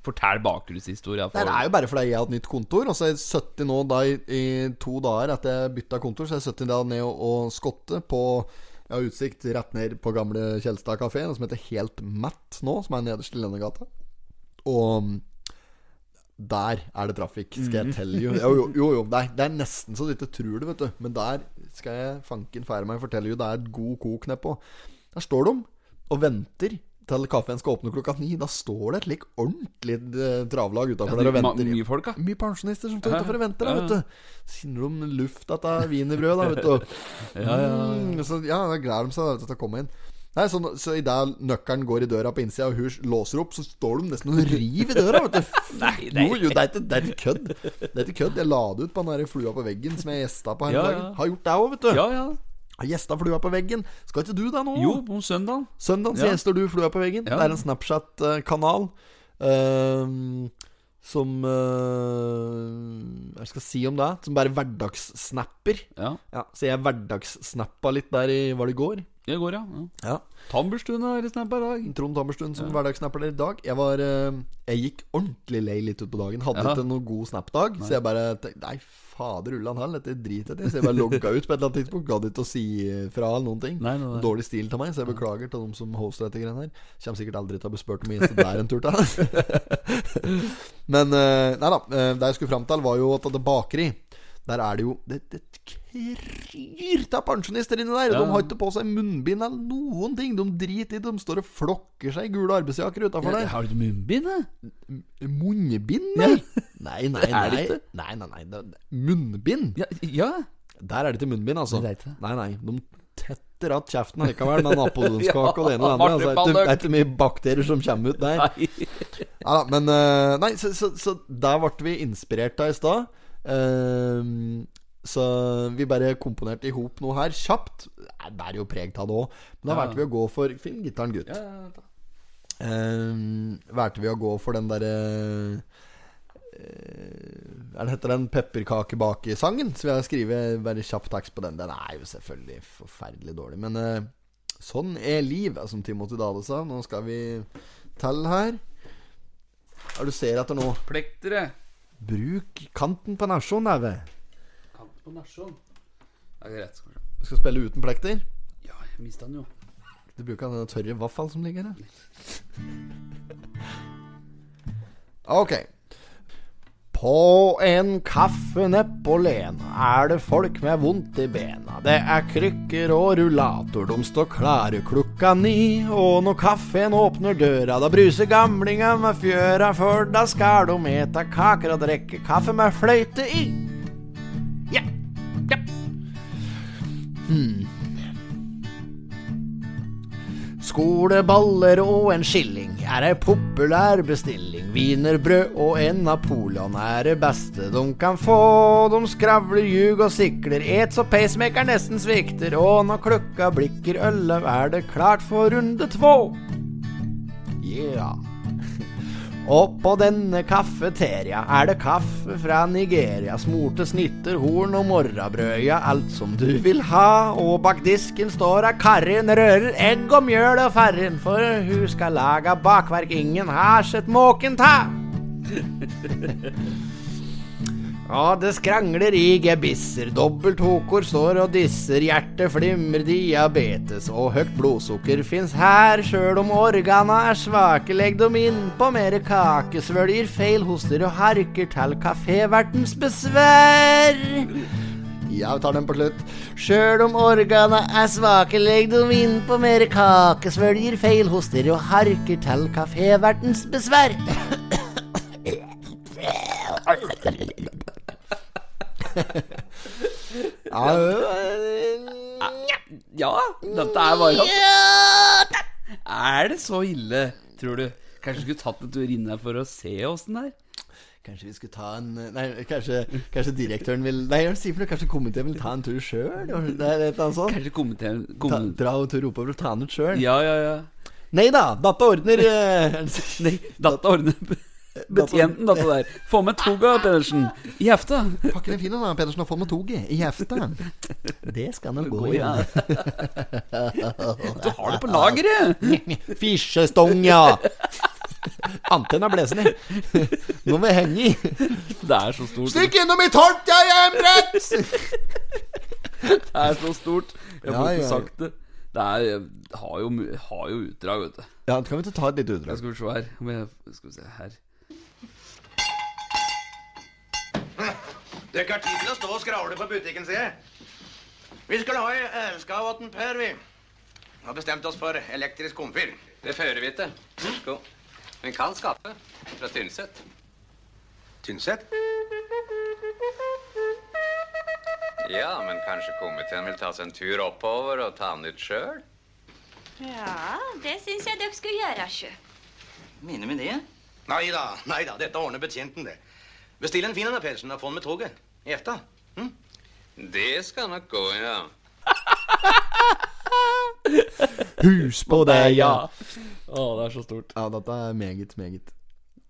Fortell bakgrunnshistoria. Det er jo bare fordi jeg har et nytt kontor. Og så er jeg 70 nå da i, i to dager etter jeg bytta kontor, så er jeg 70 da ned og, og skotte på Jeg har utsikt rett ned på gamle Kjelstad kafé, som heter Helt Matt nå, som er nederst i Lennegata. Og der er det trafikk, skal jeg telle you. Jo, jo, jo, jo det, er, det er nesten så du ikke tror det, vet du. Men der skal jeg fanken feire meg fortelle you det er et god kok nedpå. Der står de og venter til kaffen skal åpne klokka ni. Da står det et like ordentlig eh, travlag utafor der og venter. mye folk, da. Mye pensjonister som står Ja, utafor og venter, da, ja. vet du. Kjenner de luft av wienerbrød, da, vet du. Ja, ja, Mm, så ja, da gleder de seg til å komme inn. Nei, Så, så idet nøkkelen går i døra på innsida, og hun låser opp, så står de nesten og river i døra. Vet du. Nei, nei. Jo, jo, det er ikke, det er ikke kødd. Det er ikke kødd. Jeg la det ut på den der flua på veggen som jeg gjesta på her Ja, dagen. Har gjort det òg, vet du. Ja, ja. Har gjesta flua på veggen. Skal ikke du det nå? Jo, om søndagen. Søndagen så Ja. gjester du Flua på veggen. Ja. Det er en Snapchat-kanal ehm, som uh, Hva skal jeg si om det? Som bare hverdagssnapper. Ja. Ja, Så jeg hverdagssnappa litt der i Var det i går? Det går, ja. ja. Ja. Tamberstuen er snappa i dag. Trond Tamburstuen som hverdagssnapper der i dag. Jeg var eh, Jeg gikk ordentlig lei litt utpå dagen. Hadde Ja. ikke noen god snapdag. Så jeg bare tenkte Nei, fader ullan hall, dette driter jeg i. Så jeg bare logga ut på et eller annet tidspunkt. Gadd ikke å si fra eller noen ting. Nei, nei, nei. Dårlig stil til meg, så jeg beklager til dem som hoster dette greiene her. Kommer sikkert aldri til å bli spurt om eneste der en tur til. Men eh, nei da. eh, Det jeg skulle fram til, var jo at det bakeri Der er det jo Det, det kryr av pensjonister inni der. Ja. De har ikke på seg munnbind eller noen ting. De driter i. De står og flokker seg i gule arbeidsjakker utafor der. Har du munnbind, da? Munnbind, nei? Nei, nei, Det er det nei. Nei, nei, nei. Munnbind? Ja, ja. Der er det ikke munnbind, altså. Det det. Nei, nei. De tetter att kjeften likevel med napoleonskake og det ene og det andre. Altså, det, er ikke, mye bakterier som kommer ut der. Nei. Ja, men eh, Nei, så, så, så der ble vi inspirert av i stad. Ehm, så vi bare komponerte i hop noe her kjapt. Det bærer jo preg av det òg. Men da Ja. valgte vi å gå for Finn gitaren, gutt. Ja, ja, valgte vi å gå for den derre Er det heter den pepperkakebake-sangen? Så vi har skrevet bare kjapp tekst på den. Den er jo selvfølgelig forferdelig dårlig. Men uh, sånn er livet, som Timothy Dale sa. Nå skal vi til her. Hva er det du ser etter nå? Plektere. Bruk kanten på nasjon, Eve. På Nesjon. Det er greit. Du skal spille uten plekter. Ja, jeg mista den jo. Du bruker den tørre vaffelen som ligger her. Ok. På en kaffe nedpå Lena er det folk med vondt i bena. Det er krykker og rullator, de står klare klokka ni. Og når kaffen åpner døra, da bruser gamlinga med fjøra, for da skal de ete kaker og drikke kaffe med fløyte i. Ja, Hmm. Skoleballer og en skilling er ei populær bestilling. Wienerbrød og en Napoleon er det beste de kan få. De skravler, ljug og sikler, et så pacemaker nesten svikter. Og når klokka blikker elleve, er det klart for runde två. Yeah. Og på denne kafeteria er det kaffe fra Nigeria. Smorte snitter, horn og morrabrød, ja, alt som du vil ha. Og bak disken står ei Karin, rører egg og mjøl og farren, for hun skal lage bakverk ingen har sett måken ta. Ja, det skrangler i gebisser, dobbelt hokor står og disser, hjertet flimmer, diabetes og høyt blodsukker fins her, sjøl om organa er svake, legg dem innpå mere kake, svølger feil, hoster og harker til kafévertens besvær. Ja, vi tar den på slutt. Sjøl om organa er svake, legg dem innpå mere kake, svølger feil, hoster og harker til kafévertens besvær. Ja, dette er bare Er det så ille, tror du? Kanskje du skulle tatt en tur inn her for å se åssen det er? Kanskje vi skulle ta en Nei, kanskje, kanskje direktøren vil Nei, sier for noe? Kanskje komiteen vil ta en tur sjøl? Det? Kanskje komiteen kom... dra en tur oppover og ta den ut sjøl? Ja, ja, ja. Nei da, datta ordner eh, Nei, datta ordner betjenten, dette der. Få med toga, Pedersen. I hefta. Pakk den fin, da. Pedersen og få med toget i hefta. Det skal nå gå, ja. Du har det på lageret! Fisjestong, ja. Antenna blåser ned. Nå må jeg henge i. Det er så stort. Stikk innom i tolvt, jeg er brett! Det er så stort. Jeg får ikke sagt det. Det er har jo, har jo utdrag, vet du. Ja, kan vi ikke ta et lite Jeg utdrag? skal vi se her. Skal vi se her. Dere ikke tid til å stå og skravle på butikken, sier jeg. Vi skulle ha ei ølskavann Per, vi. Vi har bestemt oss for elektrisk komfyr. Det fører vi til. Skål. Men kan skaffe fra Tynset. Tynset? Ja, men kanskje komiteen vil ta seg en tur oppover og ta den ut sjøl? Ja, det syns jeg dere skulle gjøre, sjø. Mener vi det? Nei da, nei da. Dette ordner betjenten, det. Bestill en fin en, Pedersen, og få den med toget. I efta. Hm? Det skal nok gå, ja. Hus på deg, ja. Å, det er så stort. Ja, dette er meget, meget.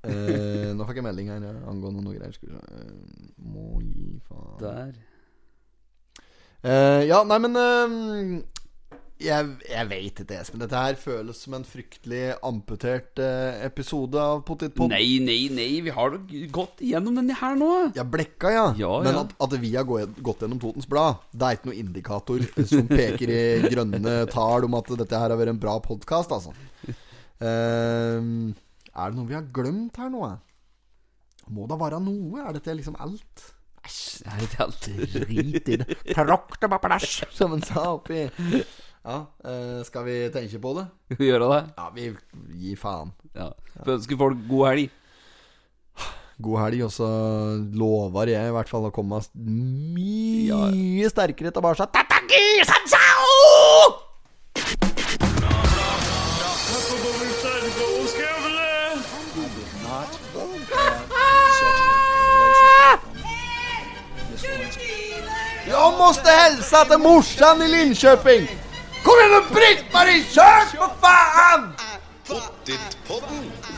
Eh, nå fikk jeg melding her ja, angående noe greier. Skal vi se Eh, Må gi faen Der. Eh, Ja, nei, men eh, jeg, jeg vet ikke, Espen. Dette her føles som en fryktelig amputert eh, episode av Potetpod. Nei, nei, nei. Vi har gått igjennom denne her nå. Ja, blekka, ja. Ja, Men ja. at, at vi har gått gjennom Totens Blad, det er ikke noen indikator som peker i grønne tall om at dette her har vært en bra podkast, altså. Eh, er det noe vi har glemt her nå? Må da være noe? Er dette liksom alt? Æsj, Er det alt? drit i det. Tråkk det på plass, som en sa oppi ja, eh, skal vi tenke på det? Vi gjøre det? Ja, vi gir faen. Ja. Får ønske folk god helg. God helg, og så lover jeg i hvert fall å komme mye ja. sterkere tilbake. Tataki, sansao! Jag måste hälsa till morsan i Linköping! Kom igjen, nu Britt-Marie, i søk, for faen! Going